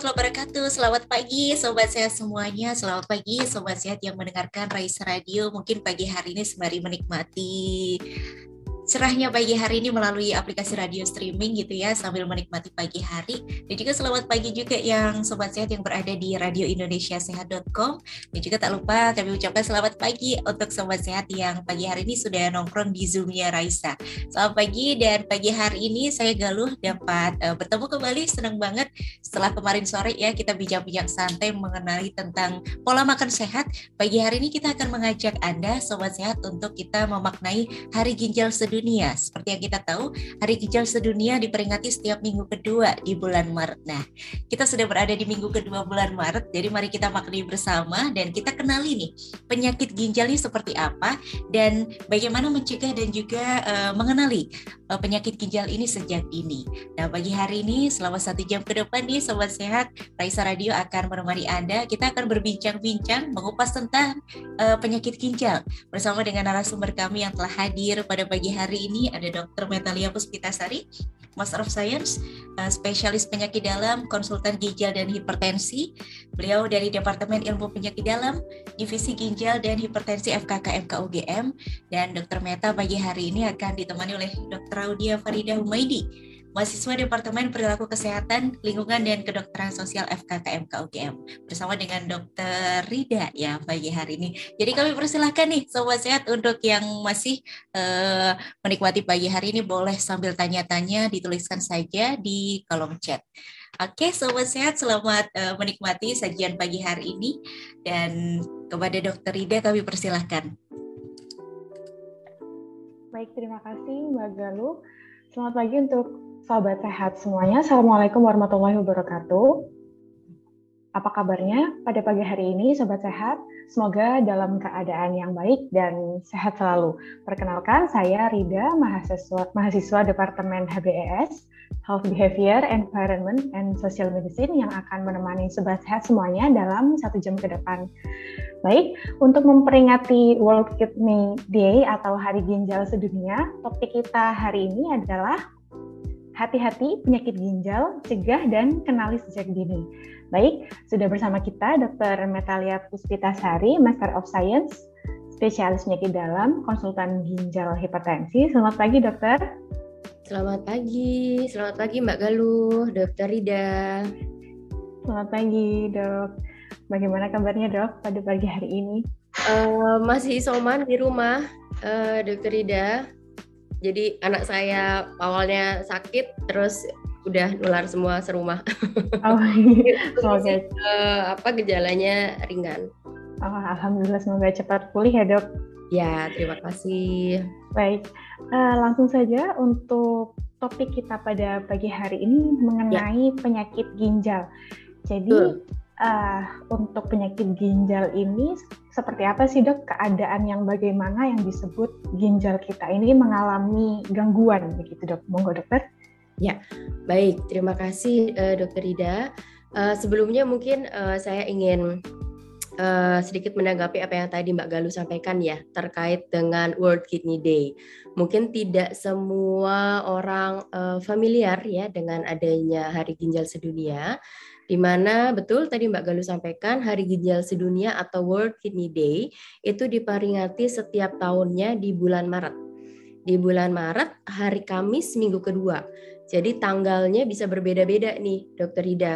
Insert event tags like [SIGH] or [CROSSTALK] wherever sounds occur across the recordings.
Warahmatullahi wabarakatuh. Selamat pagi sobat sehat semuanya. Selamat pagi sobat sehat yang mendengarkan Raisa Radio. Mungkin pagi hari ini sembari menikmati cerahnya pagi hari ini melalui aplikasi radio streaming gitu ya sambil menikmati pagi hari dan juga selamat pagi juga yang sobat sehat yang berada di radio Indonesia Sehat.com dan juga tak lupa kami ucapkan selamat pagi untuk sobat sehat yang pagi hari ini sudah nongkrong di Zoomnya Raisa. Selamat pagi dan pagi hari ini saya Galuh dapat uh, bertemu kembali senang banget setelah kemarin sore ya kita bincang-bincang santai mengenai tentang pola makan sehat. Pagi hari ini kita akan mengajak Anda sobat sehat untuk kita memaknai Hari Ginjal Sedunia sedunia. Seperti yang kita tahu, Hari Ginjal Sedunia diperingati setiap minggu kedua di bulan Maret. Nah, kita sudah berada di minggu kedua bulan Maret, jadi mari kita maknai bersama dan kita kenali nih penyakit ginjal ini seperti apa dan bagaimana mencegah dan juga uh, mengenali penyakit ginjal ini sejak dini. Nah, pagi hari ini selama satu jam ke depan nih Sobat Sehat, Raisa Radio akan menemani Anda. Kita akan berbincang-bincang mengupas tentang uh, penyakit ginjal bersama dengan narasumber kami yang telah hadir pada pagi hari ini ada Dr. Metalia Puspitasari, Master of Science, uh, spesialis penyakit dalam, konsultan ginjal dan hipertensi. Beliau dari Departemen Ilmu Penyakit Dalam, Divisi Ginjal dan Hipertensi FKK MKUGM. Dan Dr. Meta pagi hari ini akan ditemani oleh Dr. Audia Farida Humaidi, mahasiswa Departemen Perilaku Kesehatan, Lingkungan dan Kedokteran Sosial FKKM KUGM bersama dengan Dr. Rida ya pagi hari ini. Jadi kami persilahkan nih sobat sehat untuk yang masih uh, menikmati pagi hari ini boleh sambil tanya-tanya dituliskan saja di kolom chat. Oke, sobat sehat, selamat uh, menikmati sajian pagi hari ini dan kepada Dr. Rida kami persilahkan. Baik, terima kasih Mbak Galuh. Selamat pagi untuk sahabat sehat semuanya. Assalamualaikum warahmatullahi wabarakatuh. Apa kabarnya pada pagi hari ini, sobat sehat? Semoga dalam keadaan yang baik dan sehat selalu. Perkenalkan, saya Rida, mahasiswa, mahasiswa Departemen HBES, Health Behavior, Environment, and Social Medicine yang akan menemani sobat sehat semuanya dalam satu jam ke depan. Baik, untuk memperingati World Kidney Day atau Hari Ginjal Sedunia, topik kita hari ini adalah hati-hati penyakit ginjal, cegah dan kenali sejak dini. Baik, sudah bersama kita Dr. Metalia Puspitasari, Master of Science, spesialis penyakit dalam, konsultan ginjal hipertensi. Selamat pagi, dokter. Selamat pagi, selamat pagi Mbak Galuh, Dokter Rida. Selamat pagi, dok. Bagaimana kabarnya, dok, pada pagi hari ini? Uh, masih isoman di rumah, uh, Dokter Rida jadi anak saya awalnya sakit terus udah nular semua serumah. [LAUGHS] Oh, iya. oke. Okay. Uh, apa gejalanya ringan. Oh, alhamdulillah semoga cepat pulih ya dok. Ya terima kasih. Baik, uh, langsung saja untuk topik kita pada pagi hari ini mengenai ya. penyakit ginjal. Jadi uh, untuk penyakit ginjal ini seperti apa sih dok keadaan yang bagaimana yang disebut ginjal kita ini mengalami gangguan begitu dok monggo dokter ya baik terima kasih uh, dokter Ida uh, sebelumnya mungkin uh, saya ingin uh, sedikit menanggapi apa yang tadi Mbak Galuh sampaikan ya terkait dengan World Kidney Day mungkin tidak semua orang uh, familiar ya dengan adanya Hari Ginjal Sedunia di mana betul tadi Mbak Galuh sampaikan Hari Ginjal Sedunia atau World Kidney Day itu diperingati setiap tahunnya di bulan Maret. Di bulan Maret hari Kamis minggu kedua. Jadi tanggalnya bisa berbeda-beda nih Dokter Ida.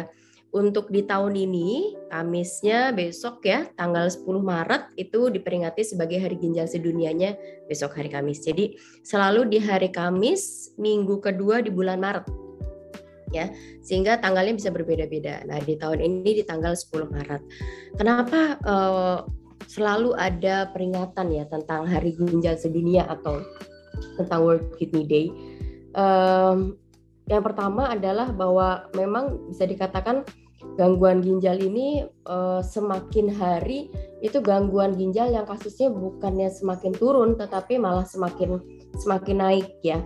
Untuk di tahun ini, Kamisnya besok ya, tanggal 10 Maret itu diperingati sebagai Hari Ginjal Sedunianya besok hari Kamis. Jadi selalu di hari Kamis minggu kedua di bulan Maret ya sehingga tanggalnya bisa berbeda-beda. Nah di tahun ini di tanggal 10 Maret. Kenapa uh, selalu ada peringatan ya tentang Hari Ginjal Sedunia atau tentang World Kidney Day? Um, yang pertama adalah bahwa memang bisa dikatakan gangguan ginjal ini uh, semakin hari itu gangguan ginjal yang kasusnya bukannya semakin turun tetapi malah semakin semakin naik ya.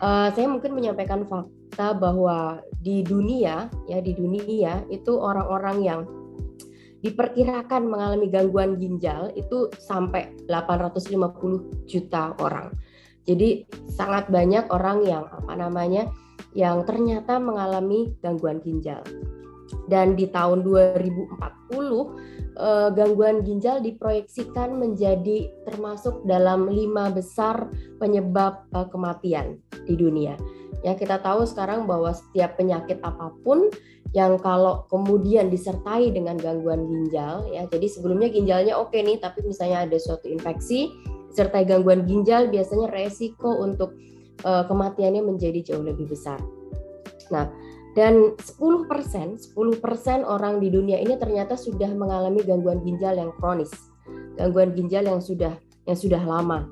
Uh, saya mungkin menyampaikan fakta bahwa di dunia ya di dunia itu orang-orang yang diperkirakan mengalami gangguan ginjal itu sampai 850 juta orang. Jadi sangat banyak orang yang apa namanya yang ternyata mengalami gangguan ginjal. dan di tahun 2040 eh, gangguan ginjal diproyeksikan menjadi termasuk dalam lima besar penyebab eh, kematian di dunia. Ya kita tahu sekarang bahwa setiap penyakit apa pun yang kalau kemudian disertai dengan gangguan ginjal ya jadi sebelumnya ginjalnya oke nih tapi misalnya ada suatu infeksi disertai gangguan ginjal biasanya resiko untuk uh, kematiannya menjadi jauh lebih besar. Nah, dan 10%, 10% orang di dunia ini ternyata sudah mengalami gangguan ginjal yang kronis. Gangguan ginjal yang sudah yang sudah lama.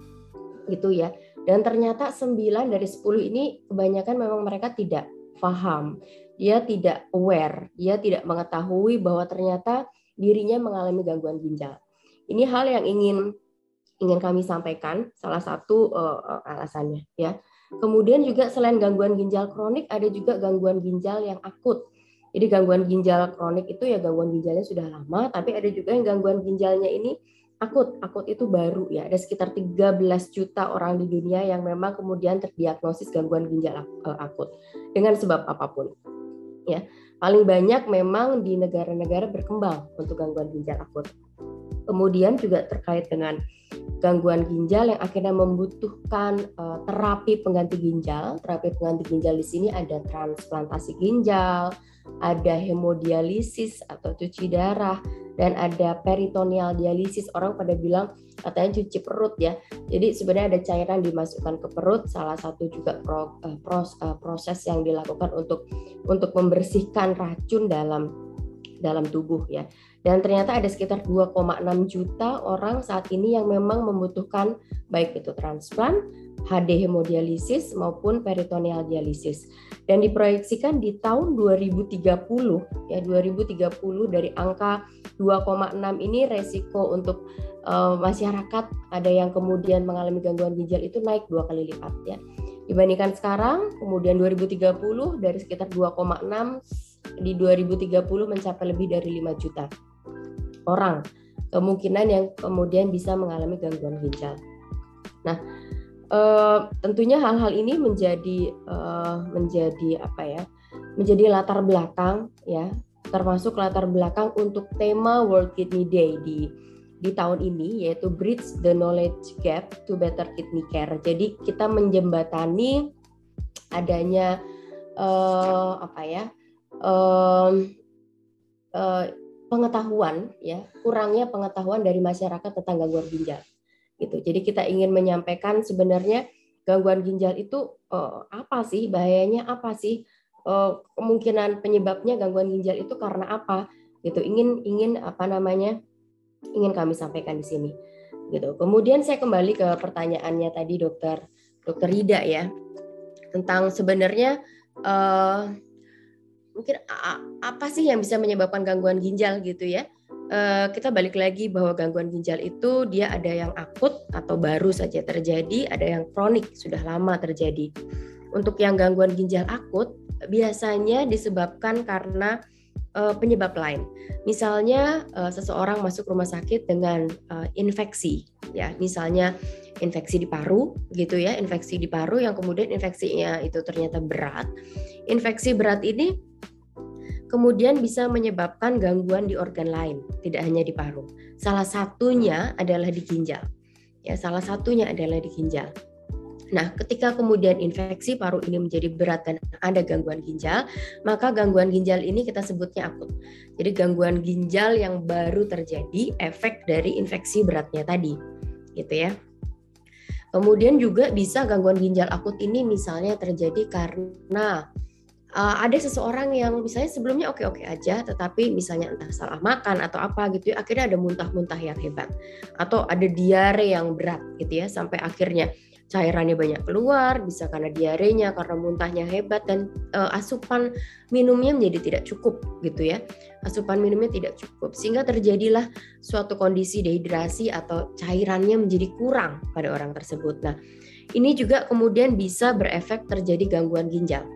Gitu ya. Dan ternyata 9 dari 10 ini kebanyakan memang mereka tidak paham. Dia tidak aware, dia tidak mengetahui bahwa ternyata dirinya mengalami gangguan ginjal. Ini hal yang ingin ingin kami sampaikan salah satu uh, alasannya ya. Kemudian juga selain gangguan ginjal kronik, ada juga gangguan ginjal yang akut. Jadi gangguan ginjal kronik itu ya gangguan ginjalnya sudah lama, tapi ada juga yang gangguan ginjalnya ini akut. Akut itu baru ya. Ada sekitar 13 juta orang di dunia yang memang kemudian terdiagnosis gangguan ginjal eh, akut dengan sebab apa pun. Ya. Paling banyak memang di negara-negara berkembang untuk gangguan ginjal akut. Kemudian juga terkait dengan gangguan ginjal yang akhirnya membutuhkan uh, terapi pengganti ginjal. Terapi pengganti ginjal di sini ada transplantasi ginjal, ada hemodialisis atau cuci darah, dan ada peritoneal dialisis. Orang pada bilang katanya cuci perut ya. Jadi sebenarnya ada cairan dimasukkan ke perut. Salah satu juga pro, uh, pros, uh, proses yang dilakukan untuk untuk membersihkan racun dalam dalam tubuh ya. Dan ternyata ada sekitar 2,6 juta orang saat ini yang memang membutuhkan baik itu transplant, HD hemodialisis maupun peritoneal dialisis. Dan diproyeksikan di tahun 2030 ya 2030 dari angka 2,6 ini resiko untuk uh, masyarakat ada yang kemudian mengalami gangguan ginjal itu naik dua kali lipat ya. Dibandingkan sekarang kemudian 2030 dari sekitar 2,6 di 2030 mencapai lebih dari 5 juta orang kemungkinan yang kemudian bisa mengalami gangguan ginjal. Nah, e, tentunya hal-hal ini menjadi e, menjadi apa ya? Menjadi latar belakang ya, termasuk latar belakang untuk tema World Kidney Day di di tahun ini yaitu Bridge the Knowledge Gap to Better Kidney Care. Jadi kita menjembatani adanya uh, apa ya? Um, uh, pengetahuan ya. Kurangnya pengetahuan dari masyarakat tentang gangguan ginjal gitu. Jadi kita ingin menyampaikan sebenarnya gangguan ginjal itu uh, apa sih? Bahayanya apa sih? Uh, kemungkinan penyebabnya gangguan ginjal itu karena apa? Gitu. Ingin ingin apa namanya ingin kami sampaikan di sini gitu. Kemudian saya kembali ke pertanyaannya tadi dokter dokter Rida ya tentang sebenarnya uh, mungkin apa sih yang bisa menyebabkan gangguan ginjal gitu ya? Uh, kita balik lagi bahwa gangguan ginjal itu dia ada yang akut atau baru saja terjadi, ada yang kronik sudah lama terjadi. Untuk yang gangguan ginjal akut biasanya disebabkan karena uh, penyebab lain. Misalnya uh, seseorang masuk rumah sakit dengan infeksi, ya, misalnya infeksi di paru, gitu ya, infeksi di paru yang kemudian infeksinya itu ternyata berat. Infeksi berat ini kemudian bisa menyebabkan gangguan di organ lain, tidak hanya di paru. Salah satunya adalah di ginjal. Ya, salah satunya adalah di ginjal. Nah, ketika kemudian infeksi paru ini menjadi berat dan ada gangguan ginjal, maka gangguan ginjal ini kita sebutnya akut. Jadi gangguan ginjal yang baru terjadi efek dari infeksi beratnya tadi. Gitu ya. Kemudian juga bisa gangguan ginjal akut ini misalnya terjadi karena uh, ada seseorang yang misalnya sebelumnya oke-oke aja, tetapi misalnya entah salah makan atau apa gitu, ya, akhirnya ada muntah-muntah yang hebat, atau ada diare yang berat gitu ya, sampai akhirnya cairannya banyak keluar, bisa karena diarenya, karena muntahnya hebat, dan uh, asupan minumnya menjadi tidak cukup gitu ya, asupan minumnya tidak cukup, sehingga terjadilah suatu kondisi dehidrasi atau cairannya menjadi kurang pada orang tersebut. Nah, ini juga kemudian bisa berefek terjadi gangguan ginjal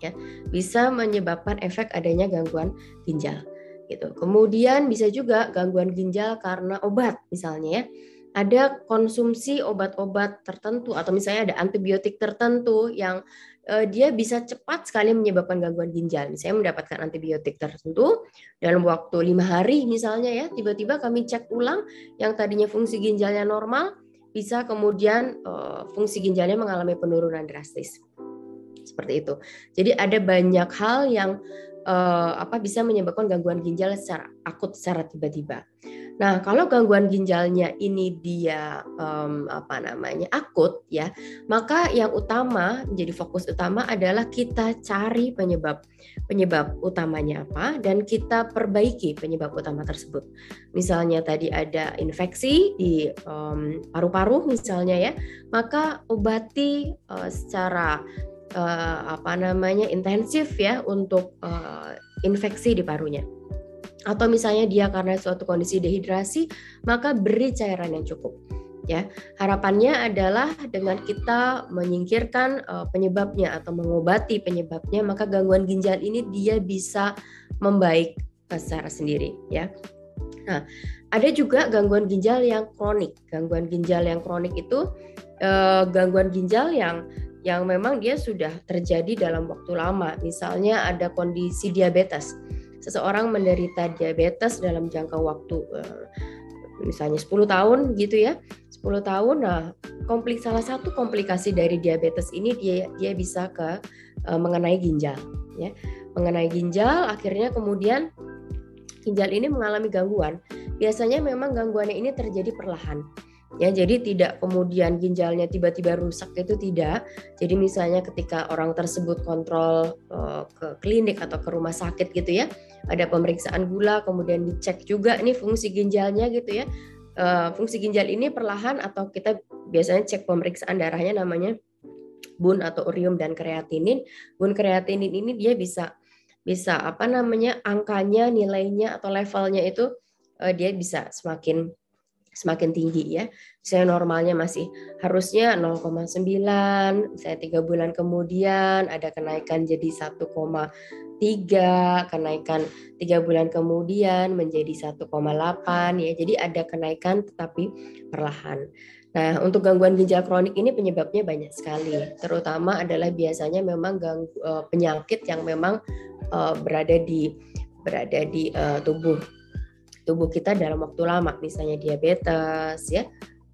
ya bisa menyebabkan efek adanya gangguan ginjal gitu. Kemudian bisa juga gangguan ginjal karena obat misalnya ya. Ada konsumsi obat-obat tertentu atau misalnya ada antibiotik tertentu yang uh, dia bisa cepat sekali menyebabkan gangguan ginjal. Misalnya mendapatkan antibiotik tertentu dalam waktu lima hari misalnya ya, tiba-tiba kami cek ulang yang tadinya fungsi ginjalnya normal, bisa kemudian uh, fungsi ginjalnya mengalami penurunan drastis. Seperti itu. Jadi ada banyak hal yang uh, apa bisa menyebabkan gangguan ginjal secara akut secara tiba-tiba. Nah, kalau gangguan ginjalnya ini dia um, apa namanya akut ya, maka yang utama menjadi fokus utama adalah kita cari penyebab penyebab utamanya apa dan kita perbaiki penyebab utama tersebut. Misalnya tadi ada infeksi di paru paru-paru misalnya ya, maka obati uh, secara uh, apa namanya intensif ya untuk uh, infeksi di parunya atau misalnya dia karena suatu kondisi dehidrasi, maka beri cairan yang cukup. Ya, harapannya adalah dengan kita menyingkirkan uh, penyebabnya atau mengobati penyebabnya, maka gangguan ginjal ini dia bisa membaik secara sendiri. Ya, nah ada juga gangguan ginjal yang kronik. Gangguan ginjal yang kronik itu uh, gangguan ginjal yang yang memang dia sudah terjadi dalam waktu lama. Misalnya ada kondisi diabetes. Seseorang menderita diabetes dalam jangka waktu uh, misalnya 10 tahun gitu ya. 10 tahun nah komplik salah satu komplikasi dari diabetes ini dia dia bisa ke uh, mengenai ginjal ya. Mengenai ginjal akhirnya kemudian ginjal ini mengalami gangguan. Biasanya memang gangguannya ini terjadi perlahan ya jadi tidak kemudian ginjalnya tiba-tiba rusak itu tidak. Jadi misalnya ketika orang tersebut kontrol uh, ke klinik atau ke rumah sakit gitu ya ada pemeriksaan gula kemudian dicek juga ini fungsi ginjalnya gitu ya. Uh, fungsi ginjal ini perlahan atau kita biasanya cek pemeriksaan darahnya namanya bun atau urium dan kreatinin. Bun kreatinin ini dia bisa bisa apa namanya angkanya nilainya atau levelnya itu uh, dia bisa semakin semakin tinggi ya. Saya normalnya masih harusnya 0,9, saya tiga bulan kemudian ada kenaikan jadi 1,3, kenaikan tiga bulan kemudian menjadi 1,8 ya. Jadi ada kenaikan tetapi perlahan. Nah, untuk gangguan ginjal kronik ini penyebabnya banyak sekali. Terutama adalah biasanya memang ganggu, uh, penyakit yang memang uh, berada di berada di uh, tubuh tubuh kita dalam waktu lama, misalnya diabetes, ya,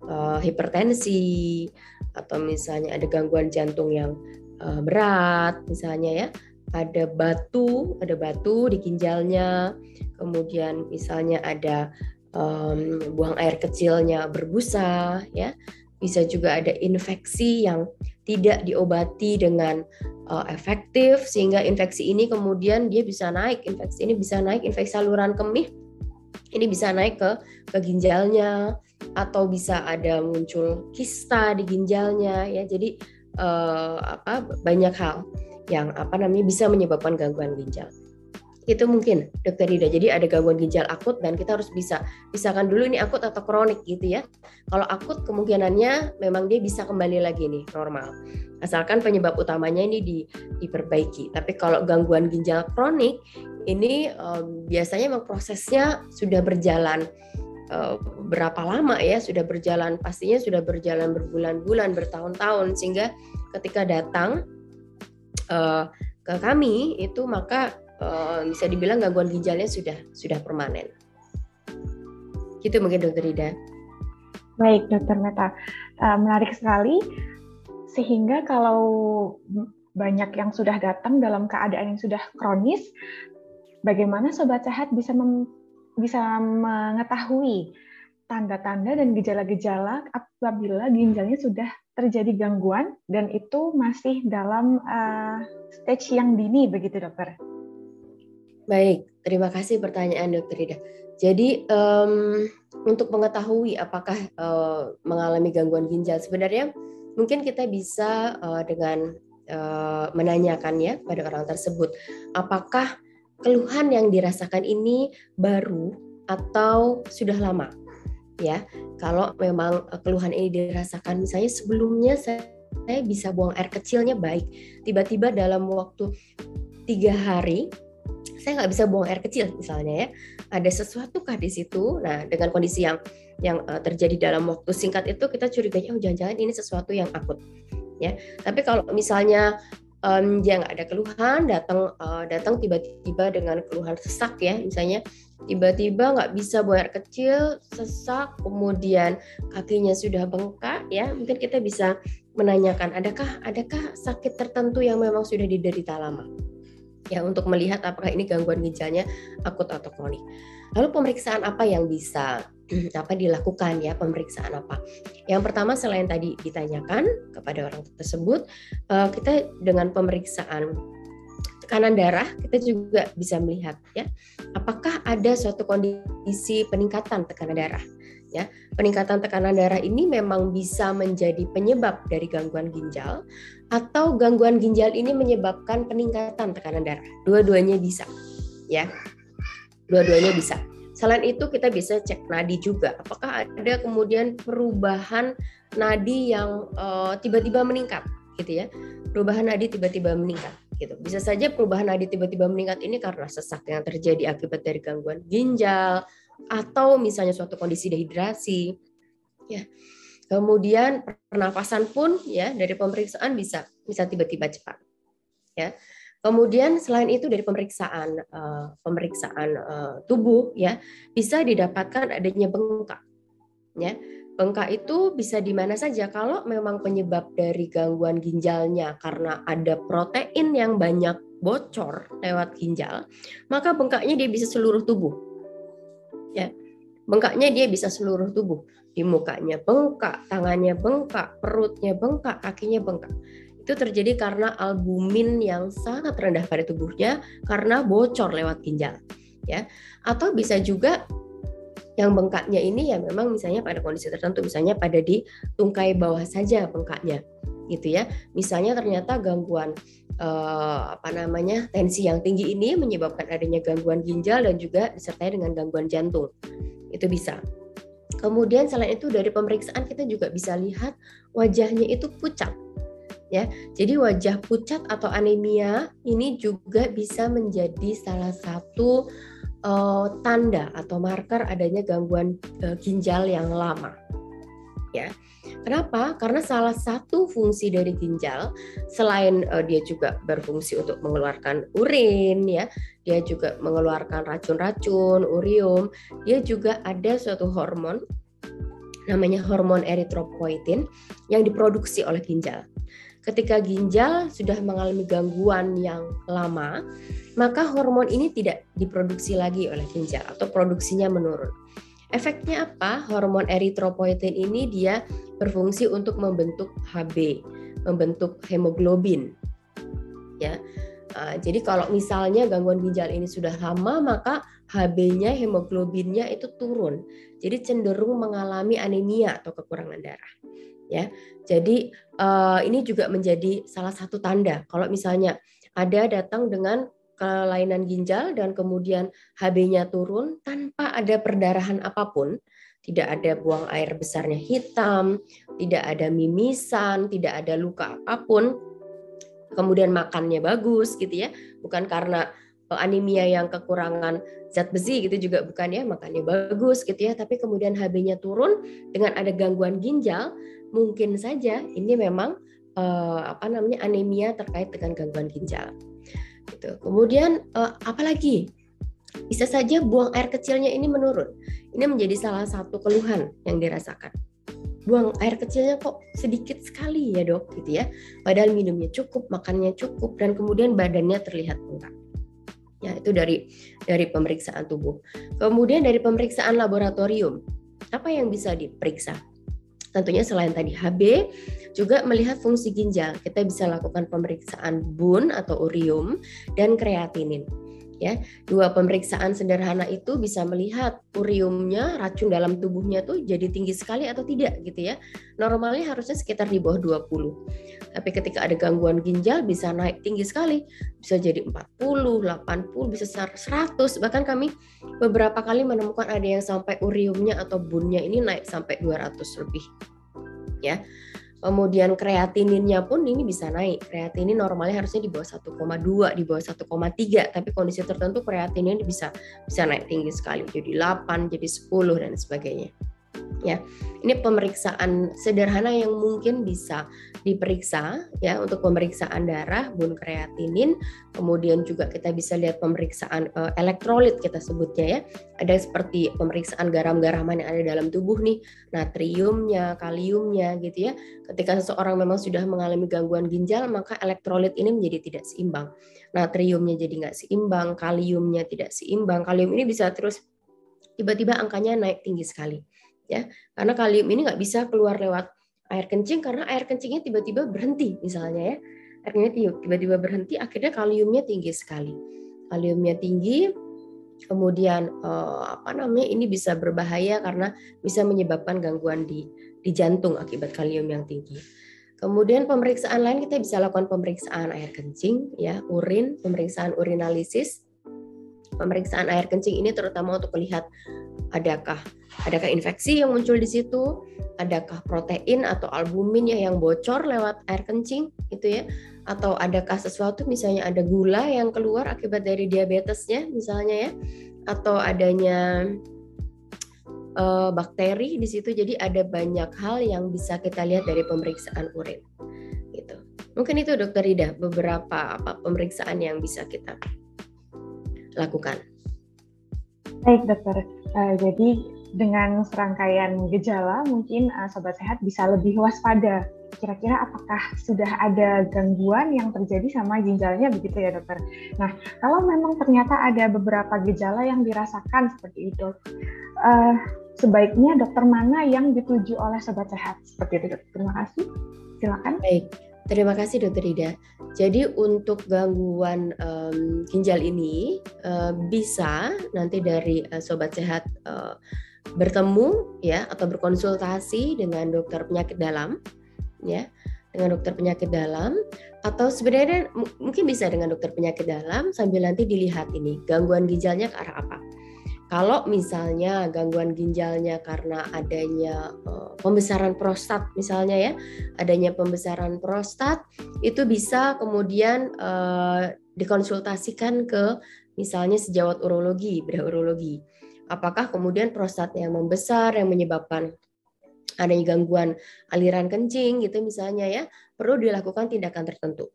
uh, hipertensi, atau misalnya ada gangguan jantung yang uh, berat, misalnya ya, ada batu, ada batu di ginjalnya, kemudian misalnya ada um, buang air kecilnya berbusa, ya, bisa juga ada infeksi yang tidak diobati dengan uh, efektif sehingga infeksi ini kemudian dia bisa naik infeksi ini bisa naik infeksi saluran kemih ini bisa naik ke ke ginjalnya atau bisa ada muncul kista di ginjalnya ya. Jadi uh, apa banyak hal yang apa namanya bisa menyebabkan gangguan ginjal. Itu mungkin dokter Rida jadi ada gangguan ginjal akut dan kita harus bisa pisahkan dulu ini akut atau kronik gitu ya. Kalau akut kemungkinannya memang dia bisa kembali lagi nih normal. Asalkan penyebab utamanya ini di, diperbaiki. Tapi kalau gangguan ginjal kronik ini um, biasanya memang prosesnya sudah berjalan uh, berapa lama ya sudah berjalan pastinya sudah berjalan berbulan-bulan bertahun-tahun sehingga ketika datang uh, ke kami itu maka uh, bisa dibilang gangguan ginjalnya sudah sudah permanen. Gitu mungkin dokter Ida. Baik dokter Meta. Uh, menarik sekali. Sehingga kalau banyak yang sudah datang dalam keadaan yang sudah kronis bagaimana sobat sehat bisa mem, bisa mengetahui tanda-tanda dan gejala-gejala apabila ginjalnya sudah terjadi gangguan dan itu masih dalam uh, stage yang dini begitu dokter. Baik, terima kasih pertanyaan dokter Ida. Jadi um, untuk mengetahui apakah uh, mengalami gangguan ginjal sebenarnya mungkin kita bisa uh, dengan uh, menanyakan ya pada orang tersebut apakah keluhan yang dirasakan ini baru atau sudah lama ya. Kalau memang eh, keluhan ini dirasakan misalnya sebelumnya saya, bisa buang air kecilnya baik. Tiba-tiba dalam waktu tiga hari saya nggak bisa buang air kecil misalnya ya. Ada sesuatu kah di situ? Nah dengan kondisi yang yang uh, terjadi dalam waktu singkat itu kita curiganya oh jangan-jangan ini sesuatu yang akut ya. Tapi kalau misalnya um, dia nggak ada keluhan, datang uh, datang tiba-tiba dengan keluhan sesak ya, misalnya tiba-tiba nggak bisa buang air kecil, sesak, kemudian kakinya sudah bengkak ya, mungkin kita bisa menanyakan adakah adakah sakit tertentu yang memang sudah diderita lama ya untuk melihat apakah ini gangguan ginjalnya akut atau kronik. Lalu pemeriksaan apa yang bisa [CLEARS THROAT] apa dilakukan ya pemeriksaan apa? Yang pertama selain tadi ditanyakan kepada orang tersebut, eh, kita dengan pemeriksaan tekanan darah kita juga bisa melihat ya apakah ada suatu kondisi peningkatan tekanan darah ya. Peningkatan tekanan darah ini memang bisa menjadi penyebab dari gangguan ginjal atau gangguan ginjal ini menyebabkan peningkatan tekanan darah. Dua-duanya bisa ya. Dua-duanya bisa selain itu kita bisa cek nadi juga. Apakah ada kemudian perubahan nadi yang uh, tiba-tiba meningkat gitu ya? Perubahan nadi tiba-tiba meningkat gitu. Bisa saja perubahan nadi tiba-tiba meningkat ini karena sesak yang terjadi akibat dari gangguan ginjal atau misalnya suatu kondisi dehidrasi ya. Kemudian pernafasan pun ya dari pemeriksaan bisa bisa tiba-tiba cepat ya kemudian selain itu dari pemeriksaan uh, pemeriksaan uh, tubuh ya bisa didapatkan adanya bengkak ya. Bengkak itu bisa di mana saja. Kalau memang penyebab dari gangguan ginjalnya karena ada protein yang banyak bocor lewat ginjal maka bengkaknya dia bisa seluruh tubuh ya. Bengkaknya dia bisa seluruh tubuh. Di mukanya bengkak tangannya bengkak perutnya bengkak kakinya bengkak itu terjadi karena albumin yang sangat rendah pada tubuhnya karena bocor lewat ginjal ya. Atau bisa juga yang bengkaknya ini ya memang misalnya pada kondisi tertentu misalnya pada di tungkai bawah saja bengkaknya gitu ya. Misalnya ternyata gangguan eh, apa namanya tensi yang tinggi ini menyebabkan adanya gangguan ginjal dan juga disertai dengan gangguan jantung. Itu bisa. Kemudian selain itu dari pemeriksaan kita juga bisa lihat wajahnya itu pucat ya jadi wajah pucat atau anemia ini juga bisa menjadi salah satu uh, tanda atau marker adanya gangguan uh, ginjal yang lama ya Kenapa? Karena salah satu fungsi dari ginjal selain uh, dia juga berfungsi untuk mengeluarkan urin ya, dia juga mengeluarkan racun-racun, urium, dia juga ada suatu hormon namanya hormon eritropoietin yang diproduksi oleh ginjal. Ketika ginjal sudah mengalami gangguan yang lama, maka hormon ini tidak diproduksi lagi oleh ginjal atau produksinya menurun. Efeknya apa? Hormon eritropoietin ini dia berfungsi untuk membentuk HB, membentuk hemoglobin. Ya. Uh, jadi kalau misalnya gangguan ginjal ini sudah lama, maka HB-nya, hemoglobinnya itu turun. Jadi cenderung mengalami anemia atau kekurangan darah. Ya, jadi uh, ini juga menjadi salah satu tanda kalau misalnya ada datang dengan kelainan ginjal dan kemudian HB-nya turun tanpa ada perdarahan apa pun, tidak ada buang air besarnya hitam, tidak ada mimisan, tidak ada luka apa pun, kemudian makannya bagus gitu ya, bukan karena anemia yang kekurangan zat besi gitu juga bukan ya, makannya bagus gitu ya, tapi kemudian HB-nya turun dengan ada gangguan ginjal, mungkin saja ini memang eh, apa namanya anemia terkait dengan gangguan ginjal gitu. Kemudian uh, apalagi bisa saja buang air kecilnya ini menurun. Ini menjadi salah satu keluhan yang dirasakan. Buang air kecilnya kok sedikit sekali ya dok, gitu ya. Padahal minumnya cukup, makannya cukup, dan kemudian badannya terlihat bengkak. Ya itu dari dari pemeriksaan tubuh. Kemudian dari pemeriksaan laboratorium, apa yang bisa diperiksa? Tentunya selain tadi HB, juga melihat fungsi ginjal. Kita bisa lakukan pemeriksaan bun atau urium dan kreatinin. Ya, dua pemeriksaan sederhana itu bisa melihat uriumnya, racun dalam tubuhnya tuh jadi tinggi sekali atau tidak gitu ya. Normalnya harusnya sekitar di bawah 20. Tapi ketika ada gangguan ginjal bisa naik tinggi sekali. Bisa jadi 40, 80, bisa 100. Bahkan kami beberapa kali menemukan ada yang sampai uriumnya atau bunnya ini naik sampai 200 lebih. Ya. Kemudian kreatininnya pun ini bisa naik. Kreatinin normalnya harusnya di bawah 1,2, di bawah 1,3, tapi kondisi tertentu kreatinin bisa bisa naik tinggi sekali jadi 8, jadi 10 dan sebagainya. Ya. Ini pemeriksaan sederhana yang mungkin bisa diperiksa ya untuk pemeriksaan darah, bun kreatinin, kemudian juga kita bisa lihat pemeriksaan uh, elektrolit kita sebutnya ya. Ada seperti pemeriksaan garam-garaman yang ada dalam tubuh nih, natriumnya, kaliumnya gitu ya. Ketika seseorang memang sudah mengalami gangguan ginjal, maka elektrolit ini menjadi tidak seimbang. Natriumnya jadi nggak seimbang, kaliumnya tidak seimbang. Kalium ini bisa terus tiba-tiba angkanya naik tinggi sekali ya karena kalium ini nggak bisa keluar lewat air kencing karena air kencingnya tiba-tiba berhenti misalnya ya airnya tiba-tiba berhenti akhirnya kaliumnya tinggi sekali kaliumnya tinggi kemudian eh, apa namanya ini bisa berbahaya karena bisa menyebabkan gangguan di di jantung akibat kalium yang tinggi. Kemudian pemeriksaan lain kita bisa lakukan pemeriksaan air kencing ya, urin, pemeriksaan urinalisis. Pemeriksaan air kencing ini terutama untuk melihat adakah adakah infeksi yang muncul di situ, adakah protein atau albumin ya yang bocor lewat air kencing gitu ya, atau adakah sesuatu misalnya ada gula yang keluar akibat dari diabetesnya misalnya ya, atau adanya uh, bakteri di situ. Jadi ada banyak hal yang bisa kita lihat dari pemeriksaan urin. Gitu. Mungkin itu Dokter Ida beberapa apa pemeriksaan yang bisa kita lakukan. Baik, dokter. Uh, jadi dengan serangkaian gejala, mungkin uh, sobat sehat bisa lebih waspada. Kira-kira apakah sudah ada gangguan yang terjadi sama ginjalnya begitu ya dokter? Nah, kalau memang ternyata ada beberapa gejala yang dirasakan seperti itu, uh, sebaiknya dokter mana yang dituju oleh sobat sehat? Seperti itu dokter. Terima kasih. Silakan. Baik. Terima kasih Dokter Ida. Jadi untuk gangguan um, ginjal ini uh, bisa nanti dari uh, sobat sehat uh, bertemu ya atau berkonsultasi dengan dokter penyakit dalam ya dengan dokter penyakit dalam atau sebenarnya mungkin bisa dengan dokter penyakit dalam sambil nanti dilihat ini gangguan ginjalnya ke arah apa. Kalau misalnya gangguan ginjalnya karena adanya uh, pembesaran prostat misalnya ya, adanya pembesaran prostat itu bisa kemudian uh, dikonsultasikan ke misalnya sejawat urologi, bedah urologi. Apakah kemudian prostat yang membesar yang menyebabkan adanya gangguan aliran kencing gitu misalnya ya, perlu dilakukan tindakan tertentu.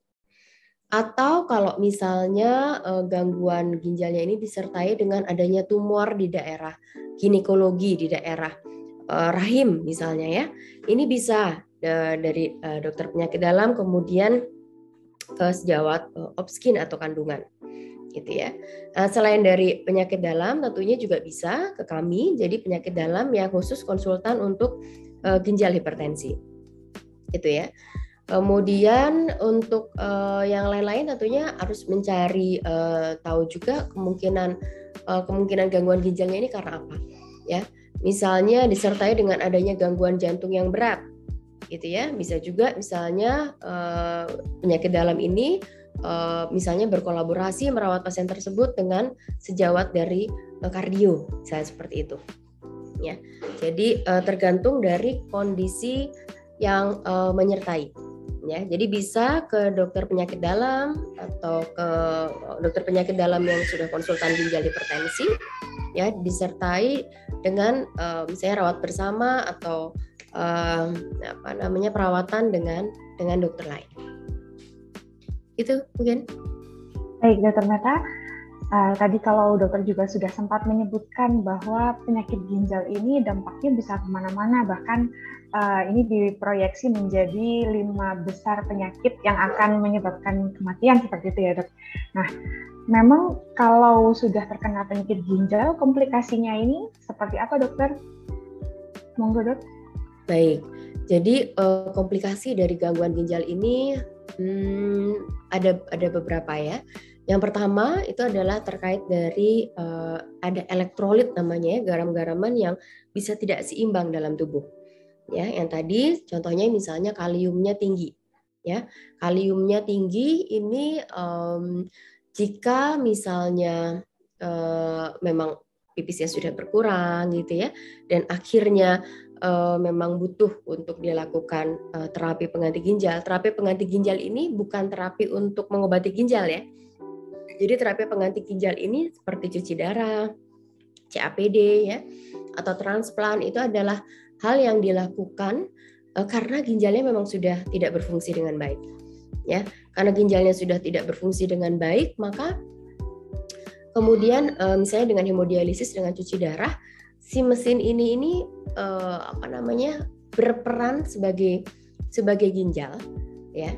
Atau kalau misalnya uh, gangguan ginjalnya ini disertai dengan adanya tumor di daerah ginekologi di daerah uh, rahim misalnya ya. Ini bisa uh, dari dokter penyakit dalam kemudian ke sejawat obskin atau kandungan gitu ya. Nah, selain dari penyakit dalam tentunya juga bisa ke kami jadi penyakit dalam yang khusus konsultan untuk ginjal hipertensi. Gitu ya. Kemudian untuk uh, yang lain-lain tentunya harus mencari uh, tahu juga kemungkinan uh, kemungkinan gangguan ginjalnya ini karena apa, ya. Misalnya disertai dengan adanya gangguan jantung yang berat, gitu ya. Bisa juga misalnya uh, penyakit dalam ini uh, misalnya berkolaborasi merawat pasien tersebut dengan sejawat dari uh, kardio, misalnya seperti itu. Ya. Jadi uh, tergantung dari kondisi yang uh, menyertai ya. Jadi bisa ke dokter penyakit dalam atau ke dokter penyakit dalam yang sudah konsultan ginjal hipertensi ya disertai dengan uh, misalnya rawat bersama atau uh, apa namanya perawatan dengan dengan dokter lain. Itu mungkin. Baik, Dokter Meta. Uh, tadi kalau dokter juga sudah sempat menyebutkan bahwa penyakit ginjal ini dampaknya bisa ke mana-mana, bahkan uh, ini diproyeksi menjadi lima besar penyakit yang akan menyebabkan kematian seperti itu ya dok. Nah, memang kalau sudah terkena penyakit ginjal, komplikasinya ini seperti apa dokter? Monggo dok. Baik, jadi uh, komplikasi dari gangguan ginjal ini hmm, ada ada beberapa ya. Yang pertama itu adalah terkait dari uh, ada elektrolit namanya ya, garam-garaman yang bisa tidak seimbang dalam tubuh. Ya, yang tadi contohnya misalnya kaliumnya tinggi. Ya, kaliumnya tinggi ini um, jika misalnya uh, memang pipisnya sudah berkurang gitu ya, dan akhirnya uh, memang butuh untuk dilakukan uh, terapi pengganti ginjal. Terapi pengganti ginjal ini bukan terapi untuk mengobati ginjal ya, jadi terapi pengganti ginjal ini seperti cuci darah, CAPD ya, atau transplant itu adalah hal yang dilakukan uh, karena ginjalnya memang sudah tidak berfungsi dengan baik. Ya, karena ginjalnya sudah tidak berfungsi dengan baik, maka kemudian uh, misalnya dengan hemodialisis dengan cuci darah, si mesin ini ini uh, apa namanya berperan sebagai sebagai ginjal ya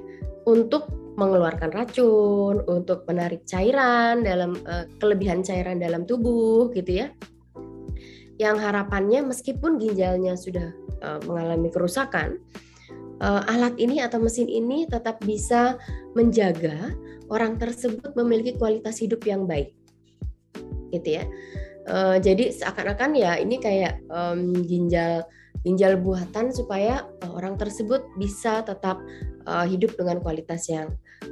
untuk mengeluarkan racun, untuk menarik cairan dalam uh, kelebihan cairan dalam tubuh gitu ya. Yang harapannya meskipun ginjalnya sudah uh, mengalami kerusakan, uh, alat ini atau mesin ini tetap bisa menjaga orang tersebut memiliki kualitas hidup yang baik. Gitu ya. Uh, jadi seakan-akan ya ini kayak um, ginjal ginjal buatan supaya uh, orang tersebut bisa tetap uh, hidup dengan kualitas yang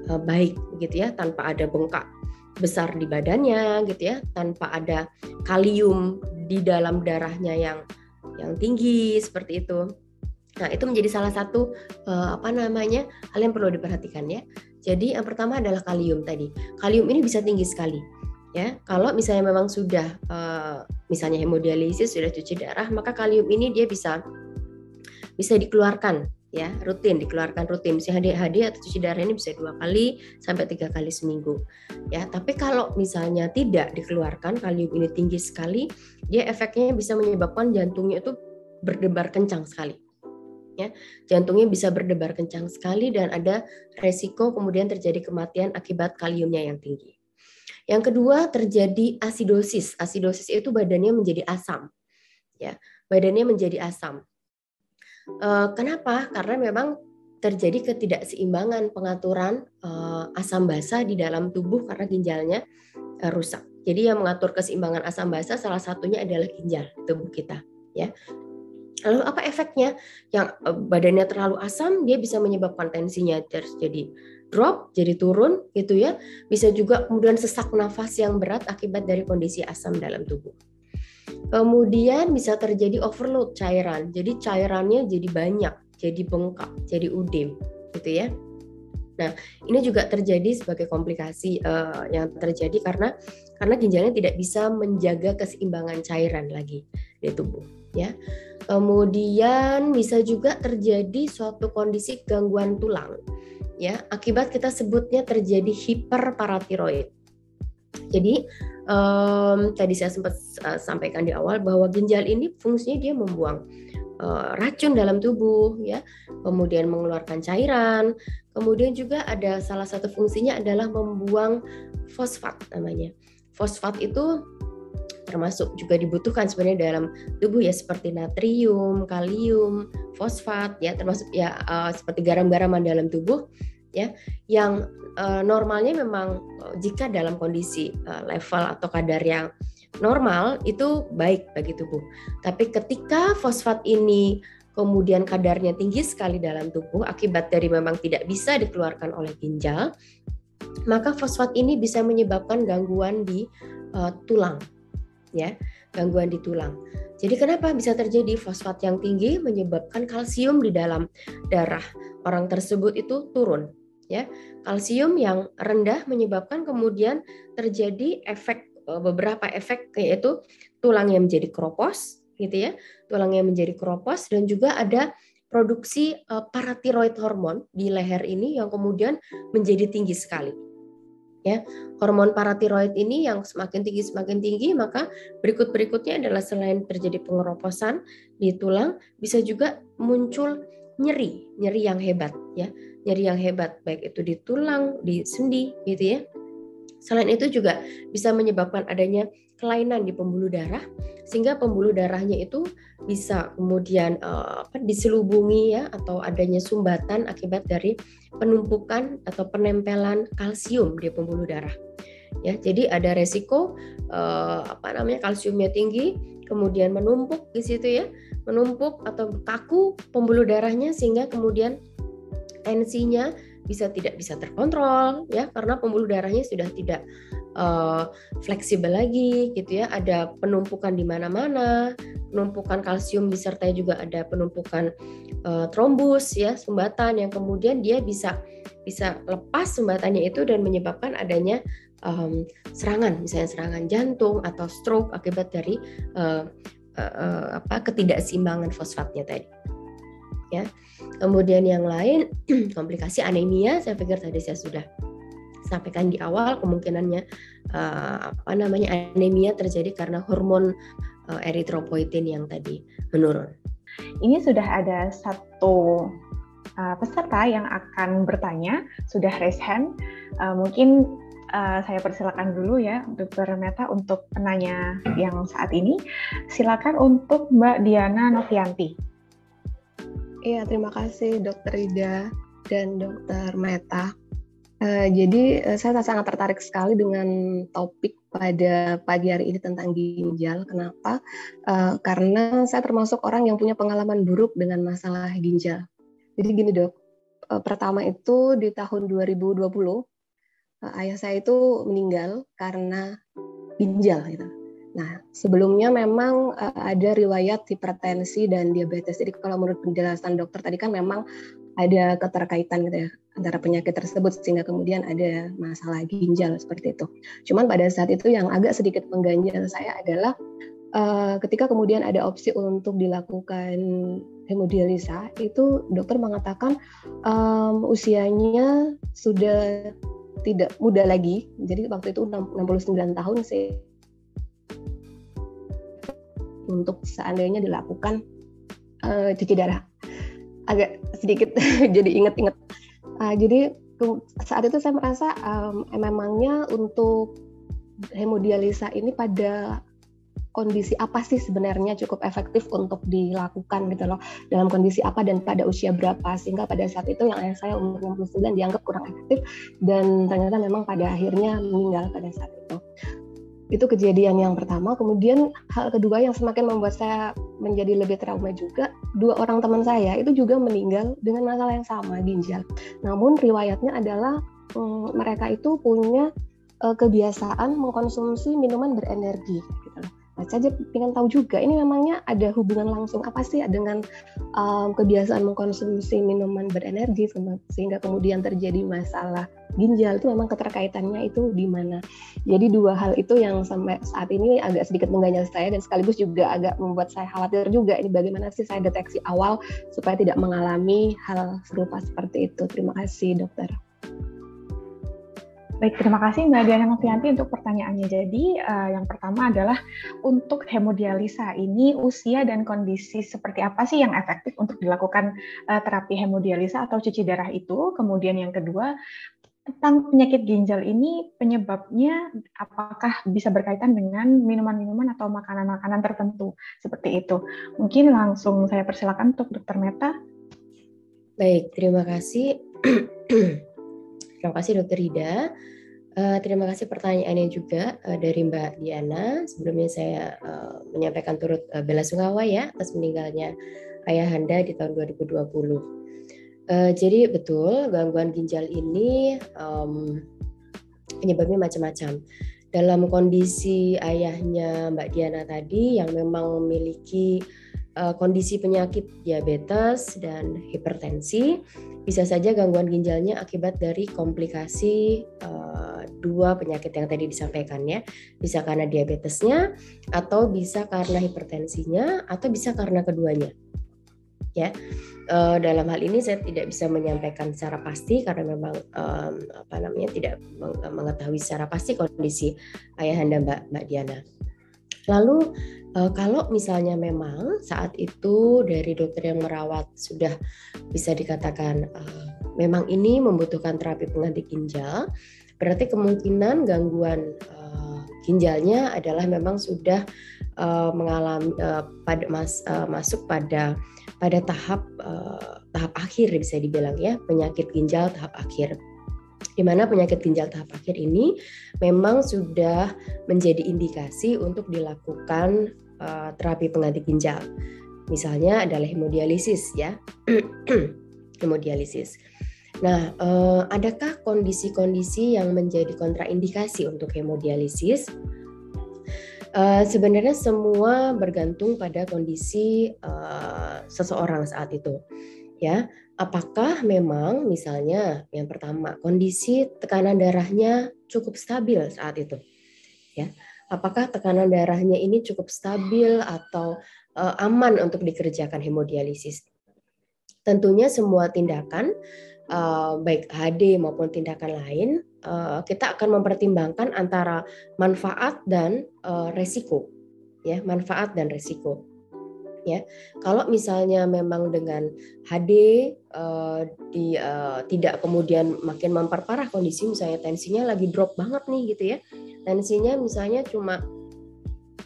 uh, baik gitu ya tanpa ada bengkak besar di badannya gitu ya tanpa ada kalium di dalam darahnya yang yang tinggi seperti itu. Nah, itu menjadi salah satu uh, apa namanya hal yang perlu diperhatikan ya. Jadi yang pertama adalah kalium tadi. Kalium ini bisa tinggi sekali ya kalau misalnya memang sudah uh, misalnya hemodialisis sudah cuci darah maka kalium ini dia bisa bisa dikeluarkan ya rutin dikeluarkan rutin. Misalnya HDHD atau cuci darah ini bisa dua kali sampai tiga kali seminggu ya. Tapi kalau misalnya tidak dikeluarkan kalium ini tinggi sekali dia efeknya bisa menyebabkan jantungnya itu berdebar kencang sekali ya. Jantungnya bisa berdebar kencang sekali dan ada resiko kemudian terjadi kematian akibat kaliumnya yang tinggi yang kedua terjadi asidosis. Asidosis itu badannya menjadi asam. Ya, badannya menjadi asam. Eh, kenapa? Karena memang terjadi ketidakseimbangan pengaturan eh, asam basa di dalam tubuh karena ginjalnya eh, rusak. Jadi yang mengatur keseimbangan asam basa salah satunya adalah ginjal tubuh kita, ya. Lalu apa efeknya? Yang badannya terlalu asam, dia bisa menyebabkan tensinya terjadi drop jadi turun gitu ya. Bisa juga kemudian sesak nafas yang berat akibat dari kondisi asam dalam tubuh. Kemudian bisa terjadi overload cairan. Jadi cairannya jadi banyak, jadi bengkak, jadi udem gitu ya. Nah, ini juga terjadi sebagai komplikasi uh, yang terjadi karena karena ginjalnya tidak bisa menjaga keseimbangan cairan lagi di tubuh, ya. Kemudian bisa juga terjadi suatu kondisi gangguan tulang ya akibat kita sebutnya terjadi hiperparatiroid. Jadi um, tadi saya sempat uh, sampaikan di awal bahwa ginjal ini fungsinya dia membuang uh, racun dalam tubuh ya, kemudian mengeluarkan cairan, kemudian juga ada salah satu fungsinya adalah membuang fosfat namanya. Fosfat itu termasuk juga dibutuhkan sebenarnya dalam tubuh ya seperti natrium, kalium, fosfat ya termasuk ya uh, seperti garam-garaman dalam tubuh ya yang uh, normalnya memang uh, jika dalam kondisi uh, level atau kadar yang normal itu baik bagi tubuh. Tapi ketika fosfat ini kemudian kadarnya tinggi sekali dalam tubuh akibat dari memang tidak bisa dikeluarkan oleh ginjal, maka fosfat ini bisa menyebabkan gangguan di uh, tulang ya gangguan di tulang. Jadi kenapa bisa terjadi fosfat yang tinggi menyebabkan kalsium di dalam darah orang tersebut itu turun ya. Kalsium yang rendah menyebabkan kemudian terjadi efek e, beberapa efek yaitu tulangnya menjadi kropos gitu ya. Tulangnya menjadi kropos dan juga ada produksi e, paratiroid hormon di leher ini yang kemudian menjadi tinggi sekali ya. Hormon paratiroid ini yang semakin tinggi semakin tinggi maka berikut berikutnya adalah selain terjadi pengeroposan di tulang bisa juga muncul nyeri nyeri yang hebat ya. Nyeri yang hebat baik itu di tulang di sendi gitu ya. Selain itu juga bisa menyebabkan adanya kelainan di pembuluh darah sehingga pembuluh darahnya itu bisa kemudian uh, diselubungi ya atau adanya sumbatan akibat dari penumpukan atau penempelan kalsium di pembuluh darah. Ya, jadi ada resiko uh, apa namanya kalsiumnya tinggi, kemudian menumpuk di situ ya, menumpuk atau kaku pembuluh darahnya sehingga kemudian tensinya bisa tidak bisa terkontrol ya karena pembuluh darahnya sudah tidak uh, fleksibel lagi gitu ya ada penumpukan di mana-mana penumpukan kalsium disertai juga ada penumpukan uh, trombus ya sumbatan yang kemudian dia bisa bisa lepas sumbatannya itu dan menyebabkan adanya um, serangan misalnya serangan jantung atau stroke akibat dari uh, uh, apa ketidakseimbangan fosfatnya tadi. Ya. Kemudian yang lain [CLEARS THROAT] komplikasi anemia, saya pikir tadi saya sudah sampaikan di awal kemungkinannya uh, apa namanya anemia terjadi karena hormon uh, eritropoietin yang tadi menurun. Ini sudah ada satu uh, peserta yang akan bertanya, sudah raise hand. Uh, mungkin uh, saya persilakan dulu ya, Dr. Meta untuk penanya yang saat ini. Silakan untuk Mbak Diana Novianti. Iya, terima kasih Dr. Ida dan Dr. Meta. Uh, jadi uh, saya sangat tertarik sekali dengan topik pada pagi hari ini tentang ginjal. Kenapa? Uh, karena saya termasuk orang yang punya pengalaman buruk dengan masalah ginjal. Jadi gini dok, uh, pertama itu di tahun 2020 uh, ayah saya itu meninggal karena ginjal gitu. Nah, sebelumnya memang uh, ada riwayat hipertensi dan diabetes. Jadi kalau menurut penjelasan dokter tadi kan memang ada keterkaitan gitu ya antara penyakit tersebut sehingga kemudian ada masalah ginjal seperti itu. Cuman pada saat itu yang agak sedikit mengganjal saya adalah uh, ketika kemudian ada opsi untuk dilakukan hemodialisa itu dokter mengatakan um, usianya sudah tidak muda lagi. Jadi waktu itu 69 tahun sih untuk seandainya dilakukan uh, cuci darah. Agak sedikit [LAUGHS] jadi inget-inget uh, jadi saat itu saya merasa um, memangnya untuk hemodialisa ini pada kondisi apa sih sebenarnya cukup efektif untuk dilakukan gitu loh? Dalam kondisi apa dan pada usia berapa? Sehingga pada saat itu yang ayah saya umur 69 dianggap kurang efektif dan ternyata memang pada akhirnya meninggal pada saat itu itu kejadian yang pertama. Kemudian hal kedua yang semakin membuat saya menjadi lebih trauma juga, dua orang teman saya itu juga meninggal dengan masalah yang sama ginjal. Namun riwayatnya adalah um, mereka itu punya uh, kebiasaan mengkonsumsi minuman berenergi. Saya ingin tahu juga ini memangnya ada hubungan langsung apa sih dengan um, kebiasaan mengkonsumsi minuman berenergi sehingga kemudian terjadi masalah ginjal itu memang keterkaitannya itu di mana. Jadi dua hal itu yang sampai saat ini agak sedikit mengganjal saya dan sekaligus juga agak membuat saya khawatir juga ini bagaimana sih saya deteksi awal supaya tidak mengalami hal serupa seperti itu. Terima kasih dokter. Baik, terima kasih Mbak Diana Novianti untuk pertanyaannya. Jadi, uh, yang pertama adalah untuk hemodialisa ini usia dan kondisi seperti apa sih yang efektif untuk dilakukan uh, terapi hemodialisa atau cuci darah itu? Kemudian yang kedua, tentang penyakit ginjal ini penyebabnya apakah bisa berkaitan dengan minuman-minuman atau makanan-makanan tertentu seperti itu. Mungkin langsung saya persilakan untuk Dr. Meta. Baik, terima kasih. [CLEARS THROAT] Terima kasih Dokter Ida. Uh, terima kasih pertanyaannya juga uh, dari Mbak Diana. Sebelumnya saya uh, menyampaikan turut uh, bela sungkawa ya atas meninggalnya ayahanda di tahun 2020. Uh, jadi betul gangguan ginjal ini um, penyebabnya macam-macam. Dalam kondisi ayahnya Mbak Diana tadi yang memang memiliki uh, kondisi penyakit diabetes dan hipertensi, bisa saja gangguan ginjalnya akibat dari komplikasi uh, dua penyakit yang tadi disampaikan ya. Bisa karena diabetesnya atau bisa karena hipertensinya atau bisa karena keduanya. Ya. Uh, dalam hal ini saya tidak bisa menyampaikan secara pasti karena memang um, apa namanya tidak mengetahui secara pasti kondisi ayahanda Mbak Mbak Diana. Lalu uh, kalau misalnya memang saat itu dari dokter yang merawat sudah bisa dikatakan uh, memang ini membutuhkan terapi pengganti ginjal, berarti kemungkinan gangguan uh, ginjalnya adalah memang sudah mengalami pada mas, masuk pada pada tahap tahap akhir bisa dibilang ya penyakit ginjal tahap akhir di mana penyakit ginjal tahap akhir ini memang sudah menjadi indikasi untuk dilakukan uh, terapi pengganti ginjal. Misalnya adalah hemodialisis ya. [CLEARS THROAT] hemodialisis. Nah, uh, adakah kondisi-kondisi yang menjadi kontraindikasi untuk hemodialisis? Uh, sebenarnya semua bergantung pada kondisi uh, seseorang saat itu. Ya, apakah memang misalnya yang pertama kondisi tekanan darahnya cukup stabil saat itu? Ya apakah tekanan darahnya ini cukup stabil atau uh, aman untuk dikerjakan hemodialisis. Tentunya semua tindakan uh, baik HD maupun tindakan lain uh, kita akan mempertimbangkan antara manfaat dan resiko. Ya manfaat dan resiko ya. Kalau misalnya memang dengan HD uh, di uh, tidak kemudian makin memperparah kondisi misalnya tensinya lagi drop banget nih gitu ya. Tensinya misalnya cuma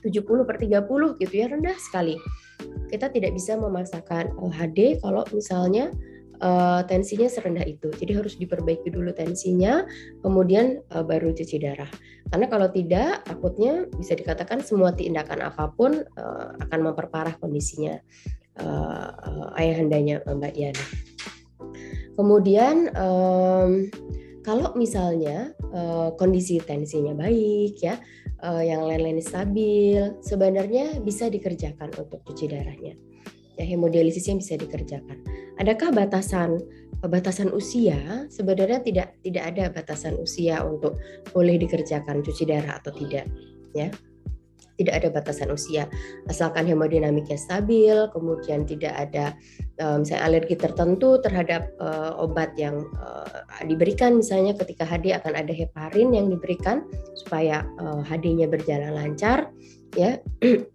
70 per 30 gitu ya rendah sekali. Kita tidak bisa memaksakan HD kalau misalnya uh, tensinya serendah itu. Jadi harus diperbaiki dulu tensinya, kemudian uh, baru cuci darah. Karena kalau tidak, takutnya bisa dikatakan semua tindakan apa pun uh, akan memperparah kondisinya uh, uh, ayahandanya Mbak Diana. Kemudian um, kalau misalnya uh, kondisi tensinya baik ya, uh, yang lain-lain stabil, sebenarnya bisa dikerjakan untuk cuci darahnya ya hemodialisisnya bisa dikerjakan. Adakah batasan batasan usia? Sebenarnya tidak tidak ada batasan usia untuk boleh dikerjakan cuci darah atau tidak, ya. Tidak ada batasan usia, asalkan hemodinamiknya stabil, kemudian tidak ada um, misalnya alergi tertentu terhadap uh, obat yang uh, diberikan, misalnya ketika HD akan ada heparin yang diberikan supaya uh, HD-nya berjalan lancar, ya. [CLEARS THROAT]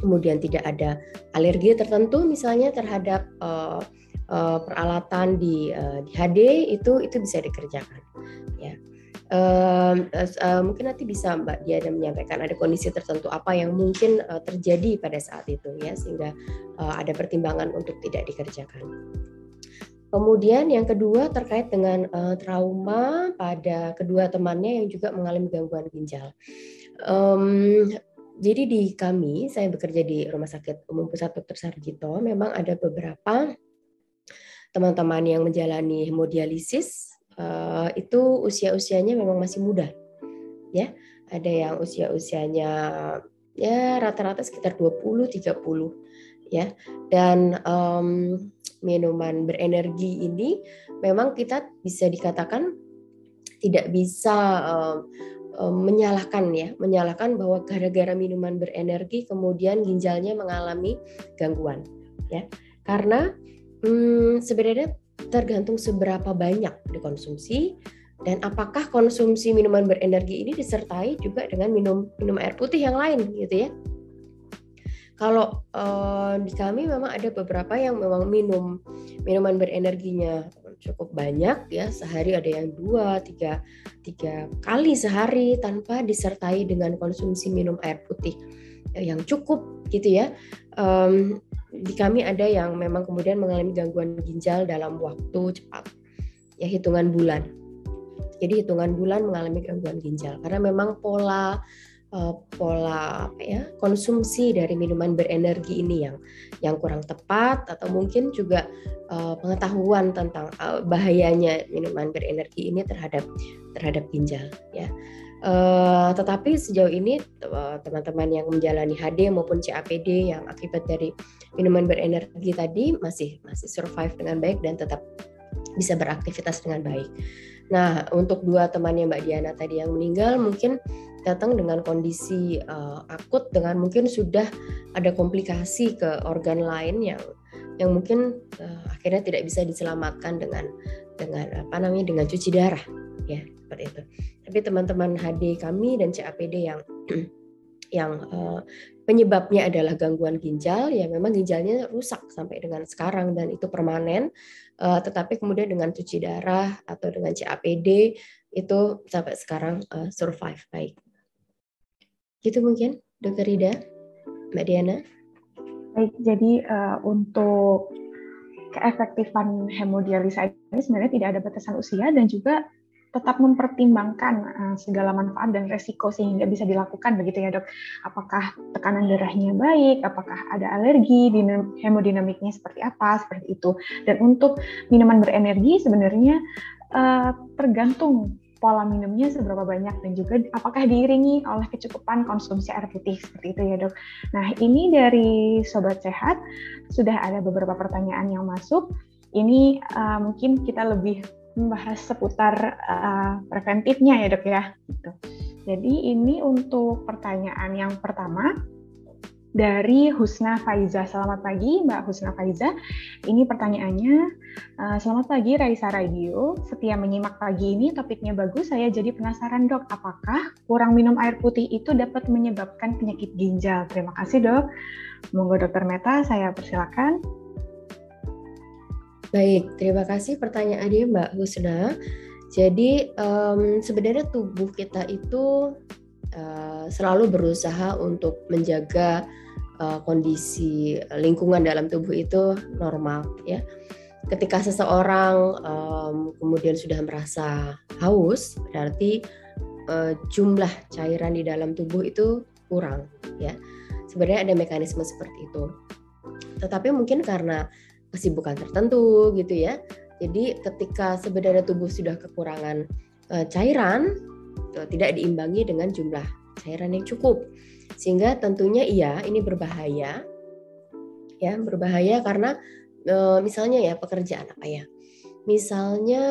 kemudian tidak ada alergi tertentu misalnya terhadap uh, uh, peralatan di, uh, di HD itu itu bisa dikerjakan ya uh, uh, mungkin nanti bisa Mbak Diana menyampaikan ada kondisi tertentu apa yang mungkin uh, terjadi pada saat itu ya sehingga uh, ada pertimbangan untuk tidak dikerjakan. Kemudian yang kedua terkait dengan uh, trauma pada kedua temannya yang juga mengalami gangguan ginjal. Um, jadi di kami, saya bekerja di Rumah Sakit Umum Pusat Dr. Sarjito, memang ada beberapa teman-teman yang menjalani hemodialisis uh, itu usia-usianya memang masih muda. Ya, ada yang usia-usianya ya rata-rata sekitar 20 30 ya. Dan um, minuman berenergi ini memang kita bisa dikatakan tidak bisa um, menyalahkan ya, menyalahkan bahwa gara-gara minuman berenergi kemudian ginjalnya mengalami gangguan ya. Karena hmm, sebenarnya tergantung seberapa banyak dikonsumsi dan apakah konsumsi minuman berenergi ini disertai juga dengan minum minum air putih yang lain gitu ya. Kalau uh, di kami memang ada beberapa yang memang minum minuman berenerginya cukup banyak ya sehari ada yang dua tiga tiga kali sehari tanpa disertai dengan konsumsi minum air putih yang cukup gitu ya. Um, di kami ada yang memang kemudian mengalami gangguan ginjal dalam waktu cepat ya hitungan bulan. Jadi hitungan bulan mengalami gangguan ginjal karena memang pola uh, pola apa ya konsumsi dari minuman berenergi ini yang yang kurang tepat atau mungkin juga uh, pengetahuan tentang uh, bahayanya minuman berenergi ini terhadap terhadap ginjal ya. Uh, tetapi sejauh ini teman-teman yang menjalani HD maupun CAPD yang akibat dari minuman berenergi tadi masih masih survive dengan baik dan tetap bisa beraktivitas dengan baik. Nah, untuk dua temannya Mbak Diana tadi yang meninggal mungkin datang dengan kondisi uh, akut dengan mungkin sudah ada komplikasi ke organ lain yang yang mungkin uh, akhirnya tidak bisa diselamatkan dengan dengan apa namanya dengan cuci darah. Ya seperti itu. Tapi teman-teman HD kami dan CAPD yang [CLEARS THROAT] yang uh, penyebabnya adalah gangguan ginjal ya memang ginjalnya rusak sampai dengan sekarang dan itu permanen. Uh, tetapi kemudian dengan cuci darah atau dengan CAPD itu sampai sekarang uh, survive baik Gitu mungkin, Dokter Rida, Mbak Diana. Baik, jadi uh, untuk keefektifan hemodialisa ini sebenarnya tidak ada batasan usia dan juga tetap mempertimbangkan uh, segala manfaat dan resiko sehingga bisa dilakukan begitu ya dok. Apakah tekanan darahnya baik, apakah ada alergi, hemodinamiknya seperti apa, seperti itu. Dan untuk minuman berenergi sebenarnya uh, tergantung pola minumnya seberapa banyak dan juga apakah diiringi oleh kecukupan konsumsi air putih seperti itu ya dok. Nah ini dari sobat sehat sudah ada beberapa pertanyaan yang masuk. Ini uh, mungkin kita lebih membahas seputar uh, preventifnya ya dok ya. Gitu. Jadi ini untuk pertanyaan yang pertama dari Husna Faiza. Selamat pagi Mbak Husna Faiza. Ini pertanyaannya, uh, selamat pagi Raisa Radio. Setia menyimak pagi ini topiknya bagus, saya jadi penasaran dok, apakah kurang minum air putih itu dapat menyebabkan penyakit ginjal? Terima kasih dok. Monggo dokter Meta, saya persilakan. Baik, terima kasih pertanyaannya Mbak Husna. Jadi um, sebenarnya tubuh kita itu uh, selalu berusaha untuk menjaga uh, kondisi lingkungan dalam tubuh itu normal ya. Ketika seseorang um, kemudian sudah merasa haus, berarti uh, jumlah cairan di dalam tubuh itu kurang ya. Sebenarnya ada mekanisme seperti itu. Tetapi mungkin karena kesibukan tertentu gitu ya, jadi ketika sebenarnya tubuh sudah kekurangan uh, cairan, tidak diimbangi dengan jumlah cairan yang cukup. Sehingga tentunya iya ini berbahaya. Ya, berbahaya karena uh, misalnya ya pekerjaan apa ya? Misalnya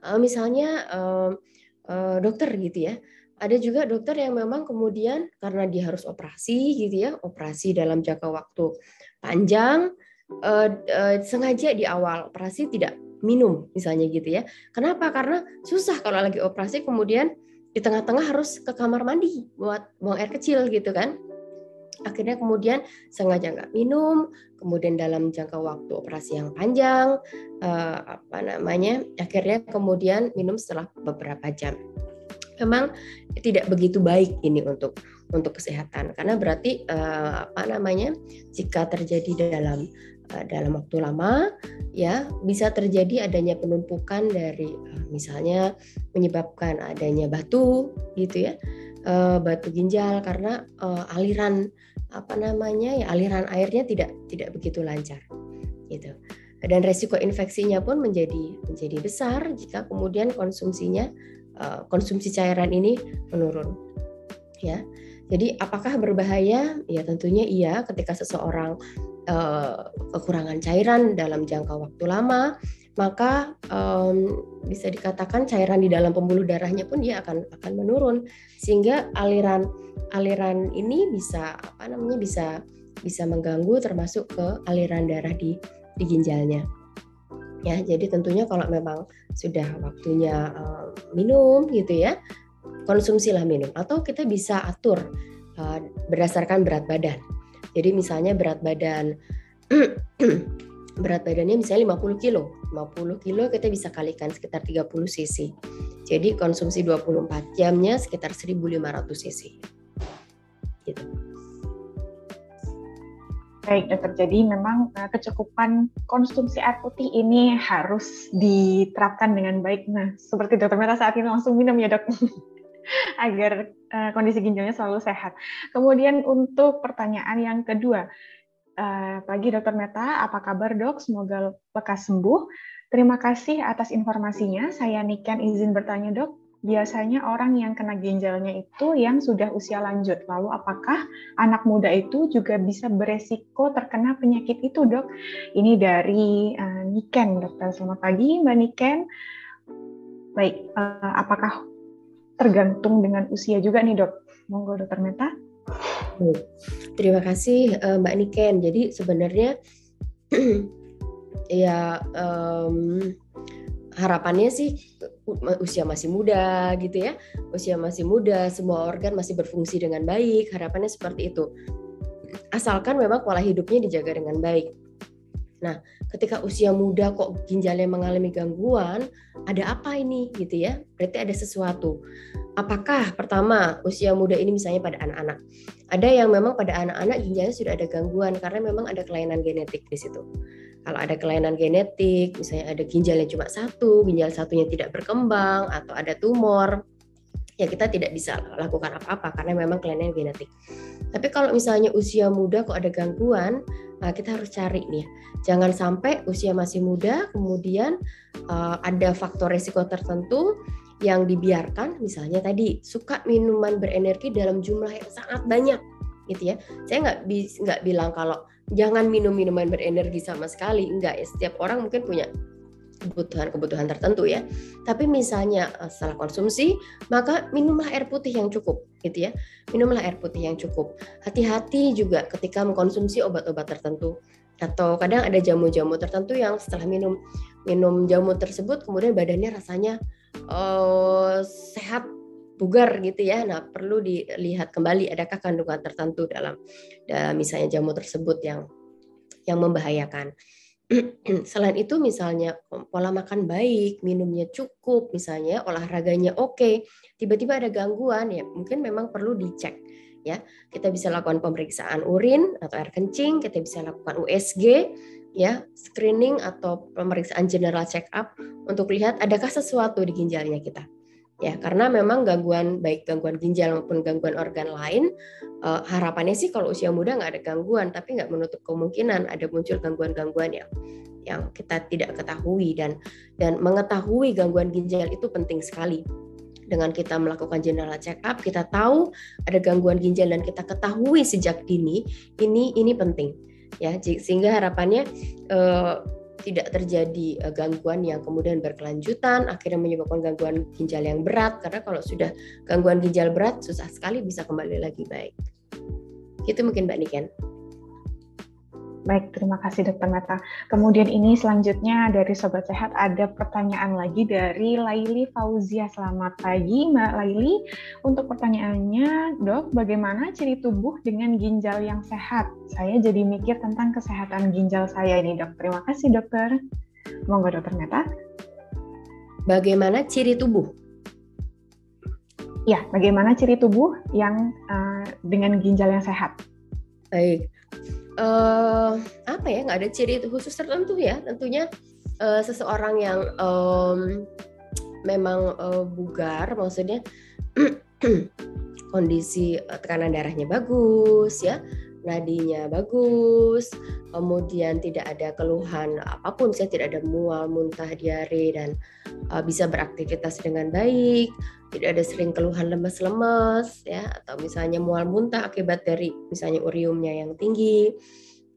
uh, misalnya uh, uh, dokter gitu ya. Ada juga dokter yang memang kemudian karena dia harus operasi gitu ya, operasi dalam jangka waktu panjang, uh, uh, sengaja di awal operasi tidak minum misalnya gitu ya. Kenapa? Karena susah kalau lagi operasi kemudian di tengah-tengah harus ke kamar mandi buat buang air kecil gitu kan. Akhirnya kemudian sengaja nggak minum, kemudian dalam jangka waktu operasi yang panjang, eh, apa namanya, akhirnya kemudian minum setelah beberapa jam. Memang tidak begitu baik ini untuk untuk kesehatan karena berarti eh, apa namanya jika terjadi dalam dalam waktu lama ya bisa terjadi adanya penumpukan dari eh, misalnya menyebabkan adanya batu gitu ya eh, batu ginjal karena aliran apa namanya ya aliran airnya tidak tidak begitu lancar gitu. Dan resiko infeksinya pun menjadi menjadi besar jika kemudian konsumsinya konsumsi cairan ini menurun ya jadi apakah berbahaya ya tentunya iya ketika seseorang Eh, kekurangan cairan dalam jangka waktu lama, maka um, bisa dikatakan cairan di dalam pembuluh darahnya pun dia akan akan menurun sehingga aliran aliran ini bisa apa namanya bisa bisa mengganggu termasuk ke aliran darah di di ginjalnya. Ya, jadi tentunya kalau memang sudah waktunya uh, minum gitu ya, konsumsilah minum atau kita bisa atur uh, berdasarkan berat badan. Jadi misalnya berat badan [CLEARS THROAT] berat badannya misalnya 50 kilo. 50 kilo kita bisa kalikan sekitar 30 cc. Jadi konsumsi 24 jamnya sekitar 1500 cc. Gitu. Baik dokter, jadi memang uh, kecukupan konsumsi air putih ini harus diterapkan dengan baik. Nah, seperti dokter Meta saat ini langsung minum ya dok. [LAUGHS] [LAUGHS] agar uh, kondisi ginjalnya selalu sehat. Kemudian untuk pertanyaan yang kedua, uh, pagi Dokter Meta, apa kabar dok? Semoga lekas sembuh. Terima kasih atas informasinya. Saya Niken izin bertanya dok, biasanya orang yang kena ginjalnya itu yang sudah usia lanjut. Lalu apakah anak muda itu juga bisa beresiko terkena penyakit itu dok? Ini dari uh, Niken, dokter. Selamat pagi Mbak Niken. Baik, apakah tergantung dengan usia juga nih dok. Monggo dokter Meta. Terima kasih eh, Mbak Niken. Jadi sebenarnya [CLEARS THROAT] ya um, harapannya sih usia masih muda gitu ya. Usia masih muda, semua organ masih berfungsi dengan baik. Harapannya seperti itu. Asalkan memang pola hidupnya dijaga dengan baik. Nah, ketika usia muda kok ginjalnya mengalami gangguan, ada apa ini gitu ya? Berarti ada sesuatu. Apakah pertama usia muda ini misalnya pada anak-anak? Ada yang memang pada anak-anak ginjalnya sudah ada gangguan karena memang ada kelainan genetik di situ. Kalau ada kelainan genetik, misalnya ada ginjal yang cuma satu, ginjal satunya tidak berkembang atau ada tumor, ya kita tidak bisa lakukan apa-apa karena memang kelainan genetik. Tapi kalau misalnya usia muda kok ada gangguan, nah kita harus cari nih. Jangan sampai usia masih muda kemudian uh, ada faktor resiko tertentu yang dibiarkan, misalnya tadi suka minuman berenergi dalam jumlah yang sangat banyak, gitu ya. Saya nggak nggak bilang kalau jangan minum minuman berenergi sama sekali, enggak ya. Setiap orang mungkin punya kebutuhan-kebutuhan tertentu ya. Tapi misalnya eh, setelah konsumsi, maka minumlah air putih yang cukup, gitu ya. Minumlah air putih yang cukup. Hati-hati juga ketika mengkonsumsi obat-obat tertentu atau kadang ada jamu-jamu tertentu yang setelah minum minum jamu tersebut kemudian badannya rasanya uh, sehat bugar gitu ya. Nah, perlu dilihat kembali adakah kandungan tertentu dalam dalam misalnya jamu tersebut yang yang membahayakan. [CLEARS THROAT] Selain itu misalnya pola makan baik, minumnya cukup, misalnya olahraganya oke, tiba-tiba ada gangguan ya mungkin memang perlu dicek ya. Kita bisa lakukan pemeriksaan urin atau air kencing, kita bisa lakukan USG ya, screening atau pemeriksaan general check up untuk lihat adakah sesuatu di ginjalnya kita ya karena memang gangguan baik gangguan ginjal maupun gangguan organ lain uh, harapannya sih kalau usia muda nggak ada gangguan tapi nggak menutup kemungkinan ada muncul gangguan-gangguan yang yang kita tidak ketahui. Dan dan mengetahui gangguan ginjal itu penting sekali. Dengan kita melakukan general check up kita tahu ada gangguan ginjal dan kita ketahui sejak dini ini ini penting. Ya sehingga harapannya uh, tidak terjadi uh, gangguan yang kemudian berkelanjutan akhirnya menyebabkan gangguan ginjal yang berat karena kalau sudah gangguan ginjal berat susah sekali bisa kembali lagi baik. Itu mungkin Mbak Niken. Baik, terima kasih Dokter Meta. Kemudian ini selanjutnya dari Sobat Sehat ada pertanyaan lagi dari Laili Fauzia. Selamat pagi Mbak Laili. Untuk pertanyaannya, Dok, bagaimana ciri tubuh dengan ginjal yang sehat? Saya jadi mikir tentang kesehatan ginjal saya ini, Dok. Terima kasih, Dokter. Monggo Dokter Meta. Bagaimana ciri tubuh? Ya, bagaimana ciri tubuh yang uh, dengan ginjal yang sehat? Baik uh, apa ya nggak ada ciri khusus tertentu ya. Tentunya uh, seseorang yang um, memang uh, bugar maksudnya [CLEARS THROAT] kondisi tekanan darahnya bagus ya nadinya bagus, kemudian tidak ada keluhan apa pun, saya tidak ada mual, muntah, diare dan uh, bisa beraktivitas dengan baik, tidak ada sering keluhan lemas-lemas ya atau misalnya mual muntah akibat dari misalnya uriumnya yang tinggi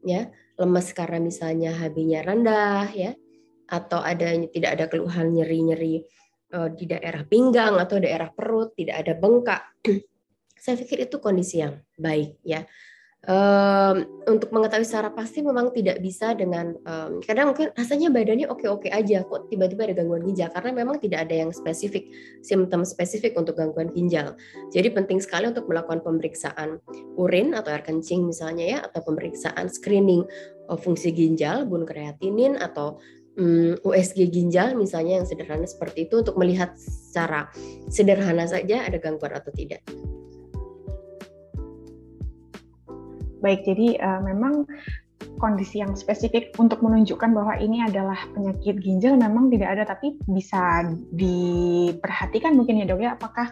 ya, lemas karena misalnya HB-nya rendah ya atau ada tidak ada keluhan nyeri-nyeri uh, di daerah pinggang atau daerah perut, tidak ada bengkak. [CLEARS THROAT] saya pikir itu kondisi yang baik ya um, untuk mengetahui secara pasti memang tidak bisa dengan um, kadang mungkin rasanya badannya oke-oke aja kok tiba-tiba ada gangguan ginjal karena memang tidak ada yang spesifik simptom spesifik untuk gangguan ginjal. Jadi penting sekali untuk melakukan pemeriksaan urin atau air kencing misalnya ya atau pemeriksaan screening uh, fungsi ginjal, bun kreatinin atau um, USG ginjal misalnya yang sederhana seperti itu untuk melihat secara sederhana saja ada gangguan atau tidak. Baik, jadi uh, memang kondisi yang spesifik untuk menunjukkan bahwa ini adalah penyakit ginjal memang tidak ada tapi bisa diperhatikan mungkin ya dok ya apakah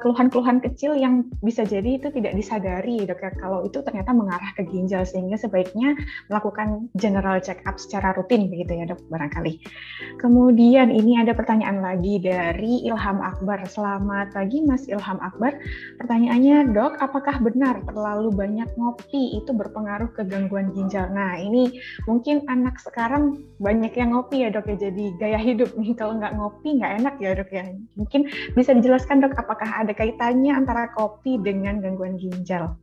keluhan keluhan-keluhan kecil yang bisa jadi itu tidak disadari dok ya kalau itu ternyata mengarah ke ginjal sehingga sebaiknya melakukan general check up secara rutin begitu ya dok barangkali. Kemudian ini ada pertanyaan lagi dari Ilham Akbar. Selamat pagi Mas Ilham Akbar. Pertanyaannya dok apakah benar terlalu banyak ngopi itu berpengaruh ke gangguan ginjal Nah ini mungkin anak sekarang banyak yang ngopi ya dok ya jadi gaya hidup nih kalau nggak ngopi nggak enak ya dok ya. Mungkin bisa dijelaskan dok apakah ada kaitannya antara kopi dengan gangguan ginjal?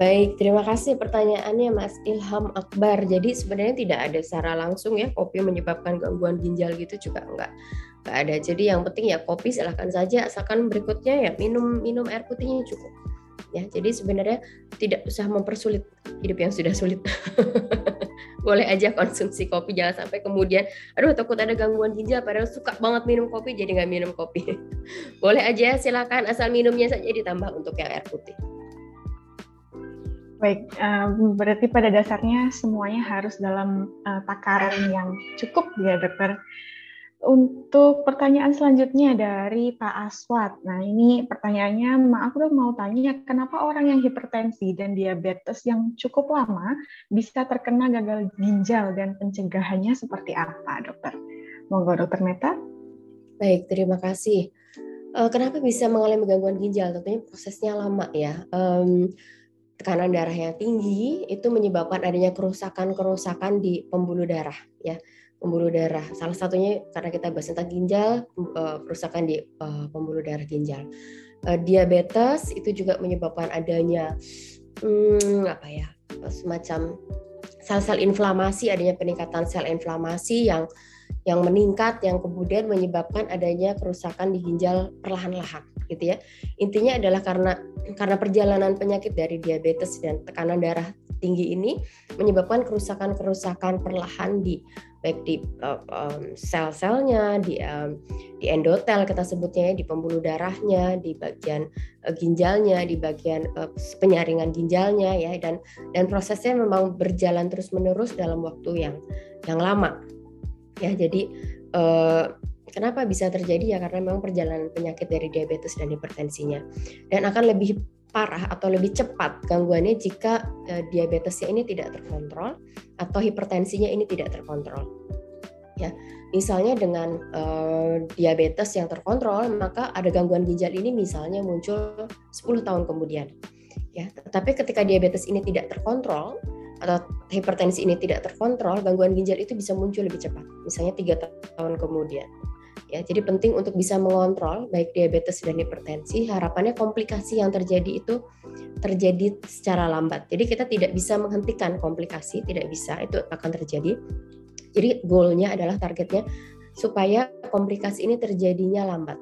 Baik, terima kasih pertanyaannya Mas Ilham Akbar. Jadi sebenarnya tidak ada secara langsung ya kopi menyebabkan gangguan ginjal gitu juga enggak enggak ada. Jadi yang penting ya kopi silahkan saja asalkan berikutnya ya minum minum air putihnya cukup ya. Jadi sebenarnya tidak usah mempersulit hidup yang sudah sulit. [LAUGHS] Boleh aja konsumsi kopi jangan sampai kemudian aduh takut ada gangguan ginjal padahal suka banget minum kopi jadi nggak minum kopi. [LAUGHS] Boleh aja silakan asal minumnya saja ditambah untuk yang air putih. Baik, berarti pada dasarnya semuanya harus dalam uh, takaran yang cukup ya dokter. Untuk pertanyaan selanjutnya dari Pak Aswat. Nah, ini pertanyaannya, maaf dong mau tanya, kenapa orang yang hipertensi dan diabetes yang cukup lama bisa terkena gagal ginjal dan pencegahannya seperti apa, dokter? Monggo, dokter Meta. Baik, terima kasih. Eh, kenapa bisa mengalami gangguan ginjal? Tentunya prosesnya lama ya. Um, tekanan darah yang tinggi itu menyebabkan adanya kerusakan-kerusakan di pembuluh darah ya pembuluh darah. Salah satunya karena kita bahas tentang ginjal, uh, kerusakan di uh, pembuluh darah ginjal. Uh, diabetes itu juga menyebabkan adanya hmm, apa ya semacam sel-sel inflamasi, adanya peningkatan sel inflamasi yang yang meningkat yang kemudian menyebabkan adanya kerusakan di ginjal perlahan-lahan gitu ya. Intinya adalah karena karena perjalanan penyakit dari diabetes dan tekanan darah tinggi ini menyebabkan kerusakan-kerusakan perlahan di baik di uh, um, sel-selnya, di um, di endotel kita sebutnya ya, di pembuluh darahnya, di bagian uh, ginjalnya, di bagian uh, penyaringan ginjalnya ya dan dan prosesnya memang berjalan terus-menerus dalam waktu yang yang lama. Ya, jadi uh, kenapa bisa terjadi ya karena memang perjalanan penyakit dari diabetes dan hipertensinya dan akan lebih parah atau lebih cepat gangguannya jika uh, diabetesnya ini tidak terkontrol atau hipertensinya ini tidak terkontrol. Ya, misalnya dengan uh, diabetes yang terkontrol, maka ada gangguan ginjal ini misalnya muncul 10 tahun kemudian. Ya, tetapi ketika diabetes ini tidak terkontrol atau hipertensi ini tidak terkontrol, gangguan ginjal itu bisa muncul lebih cepat, misalnya tiga tahun kemudian. Ya, jadi penting untuk bisa mengontrol baik diabetes dan hipertensi. Harapannya komplikasi yang terjadi itu terjadi secara lambat. Jadi kita tidak bisa menghentikan komplikasi, tidak bisa itu akan terjadi. Jadi goalnya adalah targetnya supaya komplikasi ini terjadinya lambat.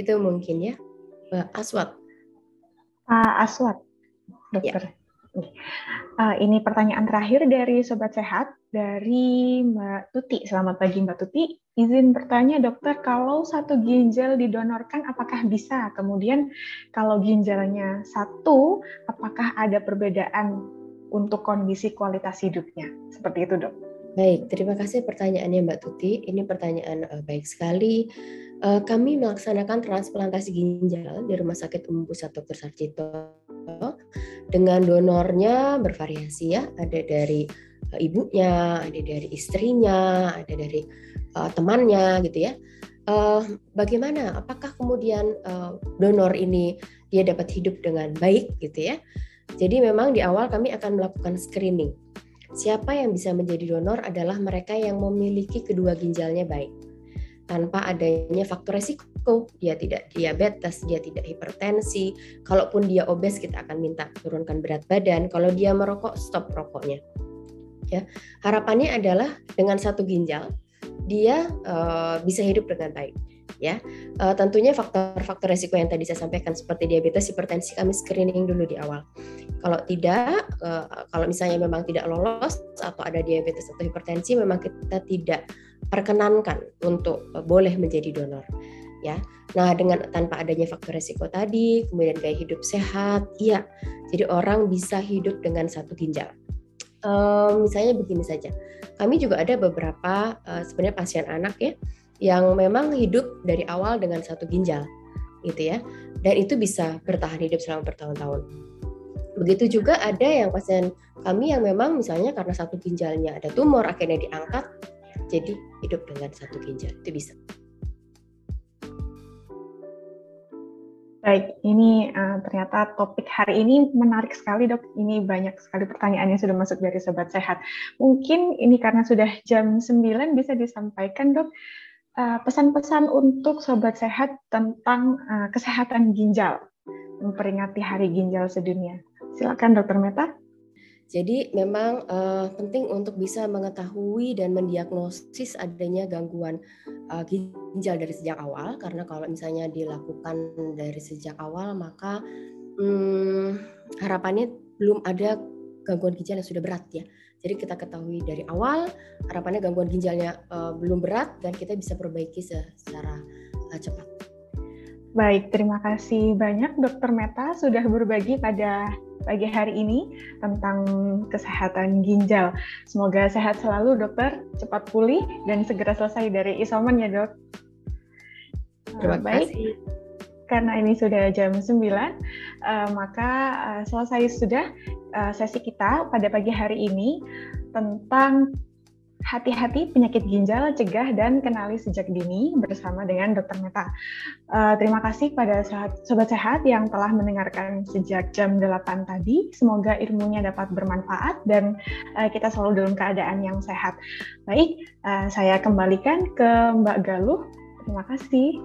Itu mungkin ya, Aswat. Pak Aswat, dokter. Ya. Uh, ini pertanyaan terakhir dari Sobat Sehat dari Mbak Tuti. Selamat pagi Mbak Tuti. Izin bertanya dokter, kalau satu ginjal didonorkan apakah bisa? Kemudian kalau ginjalnya satu, apakah ada perbedaan untuk kondisi kualitas hidupnya? Seperti itu dok. Baik, terima kasih pertanyaannya Mbak Tuti. Ini pertanyaan uh, baik sekali. Uh, kami melaksanakan transplantasi ginjal di Rumah Sakit Umum Pusat Dr. Sarjito dengan donornya bervariasi ya, ada dari ibunya, ada dari istrinya, ada dari uh, temannya gitu ya. Uh, bagaimana? Apakah kemudian uh, donor ini dia dapat hidup dengan baik gitu ya? Jadi memang di awal kami akan melakukan screening. Siapa yang bisa menjadi donor adalah mereka yang memiliki kedua ginjalnya baik tanpa adanya faktor resiko. Dia tidak diabetes, dia tidak hipertensi. Kalaupun dia obes, kita akan minta turunkan berat badan. Kalau dia merokok, stop rokoknya. Ya, harapannya adalah dengan satu ginjal dia uh, bisa hidup dengan baik. Ya, uh, tentunya faktor-faktor resiko yang tadi saya sampaikan seperti diabetes, hipertensi kami screening dulu di awal. Kalau tidak, uh, kalau misalnya memang tidak lolos atau ada diabetes atau hipertensi, memang kita tidak perkenankan untuk uh, boleh menjadi donor ya. Nah, dengan tanpa adanya faktor resiko tadi, kemudian gaya hidup sehat, iya. Jadi orang bisa hidup dengan satu ginjal. Um, misalnya begini saja, kami juga ada beberapa uh, sebenarnya pasien anak ya yang memang hidup dari awal dengan satu ginjal, gitu ya, dan itu bisa bertahan hidup selama bertahun-tahun. Begitu juga ada yang pasien kami yang memang misalnya karena satu ginjalnya ada tumor akhirnya diangkat jadi hidup dengan satu ginjal itu bisa. Baik, ini uh, ternyata topik hari ini menarik sekali dok. Ini banyak sekali pertanyaan yang sudah masuk dari Sobat Sehat. Mungkin ini karena sudah jam 9 bisa disampaikan dok eh, pesan-pesan uh, untuk Sobat Sehat tentang uh, kesehatan ginjal memperingati Hari Ginjal Sedunia. Silakan Dokter Meta. Jadi memang uh, penting untuk bisa mengetahui dan mendiagnosis adanya gangguan uh, ginjal dari sejak awal karena kalau misalnya dilakukan dari sejak awal maka hmm, harapannya belum ada gangguan ginjal yang sudah berat ya. Jadi kita ketahui dari awal harapannya gangguan ginjalnya uh, belum berat dan kita bisa perbaiki secara uh, cepat. Baik, terima kasih banyak Dokter Meta sudah berbagi pada pagi hari ini tentang kesehatan ginjal. Semoga sehat selalu dokter, cepat pulih dan segera selesai dari isoman ya dok. Terima Baik. kasih. Karena ini sudah jam 9, uh, eh, maka uh, selesai sudah uh, sesi kita pada pagi hari ini tentang hati-hati penyakit ginjal, cegah dan kenali sejak dini bersama dengan Dr. Meta. Uh, terima kasih pada sobat sehat yang telah mendengarkan sejak jam 8 tadi. Semoga ilmunya dapat bermanfaat dan uh, kita selalu dalam keadaan yang sehat. Baik, uh, saya kembalikan ke Mbak Galuh. Terima kasih.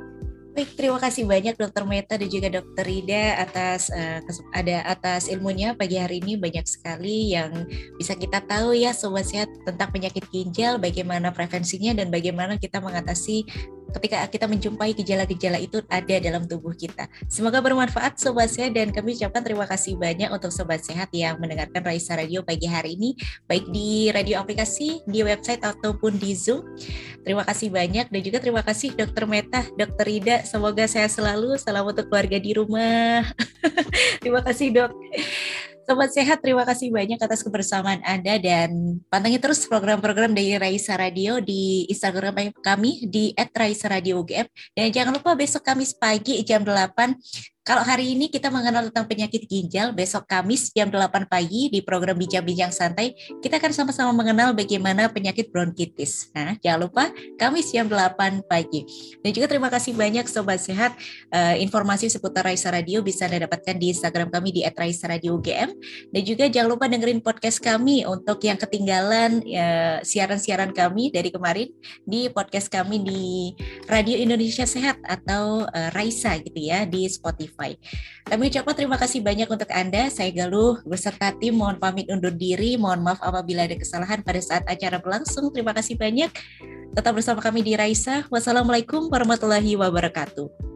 Baik, terima kasih banyak Dokter Meta dan juga Dokter Rida atas uh, ada atas ilmunya pagi hari ini. Banyak sekali yang bisa kita tahu ya sobat sehat tentang penyakit ginjal, bagaimana prevensinya dan bagaimana kita mengatasi ketika kita menjumpai gejala-gejala itu ada dalam tubuh kita. Semoga bermanfaat Sobat Sehat dan kami ucapkan terima kasih banyak untuk Sobat Sehat yang mendengarkan Raisa Radio pagi hari ini, baik di radio aplikasi, di website ataupun di Zoom. Terima kasih banyak dan juga terima kasih Dokter Meta, Dokter Ida, semoga sehat selalu, salam untuk keluarga di rumah. [LAUGHS] terima kasih dok. Sobat Sehat, terima kasih banyak atas kebersamaan Anda dan pantengin terus program-program dari Raisa Radio di Instagram kami di @raisa_radio_ugm dan jangan lupa besok Kamis pagi jam 8 kalau hari ini kita mengenal tentang penyakit ginjal, besok Kamis jam 8 pagi di program Bincang-Bincang Santai, kita akan sama-sama mengenal bagaimana penyakit bronkitis. Nah, jangan lupa Kamis jam 8 pagi. Dan juga terima kasih banyak Sobat Sehat, uh, informasi seputar Raisa Radio bisa Anda dapatkan di Instagram kami di @raisa_radio_ugm dan juga jangan lupa dengerin podcast kami untuk yang ketinggalan uh, siaran-siaran kami dari kemarin di podcast kami di Radio Indonesia Sehat atau uh, Raisa gitu ya di Spotify. Spotify. Kami ucapkan terima kasih banyak untuk Anda. Saya Galuh beserta tim mohon pamit undur diri. Mohon maaf apabila ada kesalahan pada saat acara berlangsung. Terima kasih banyak. Tetap bersama kami di Raisa. Wassalamualaikum warahmatullahi wabarakatuh.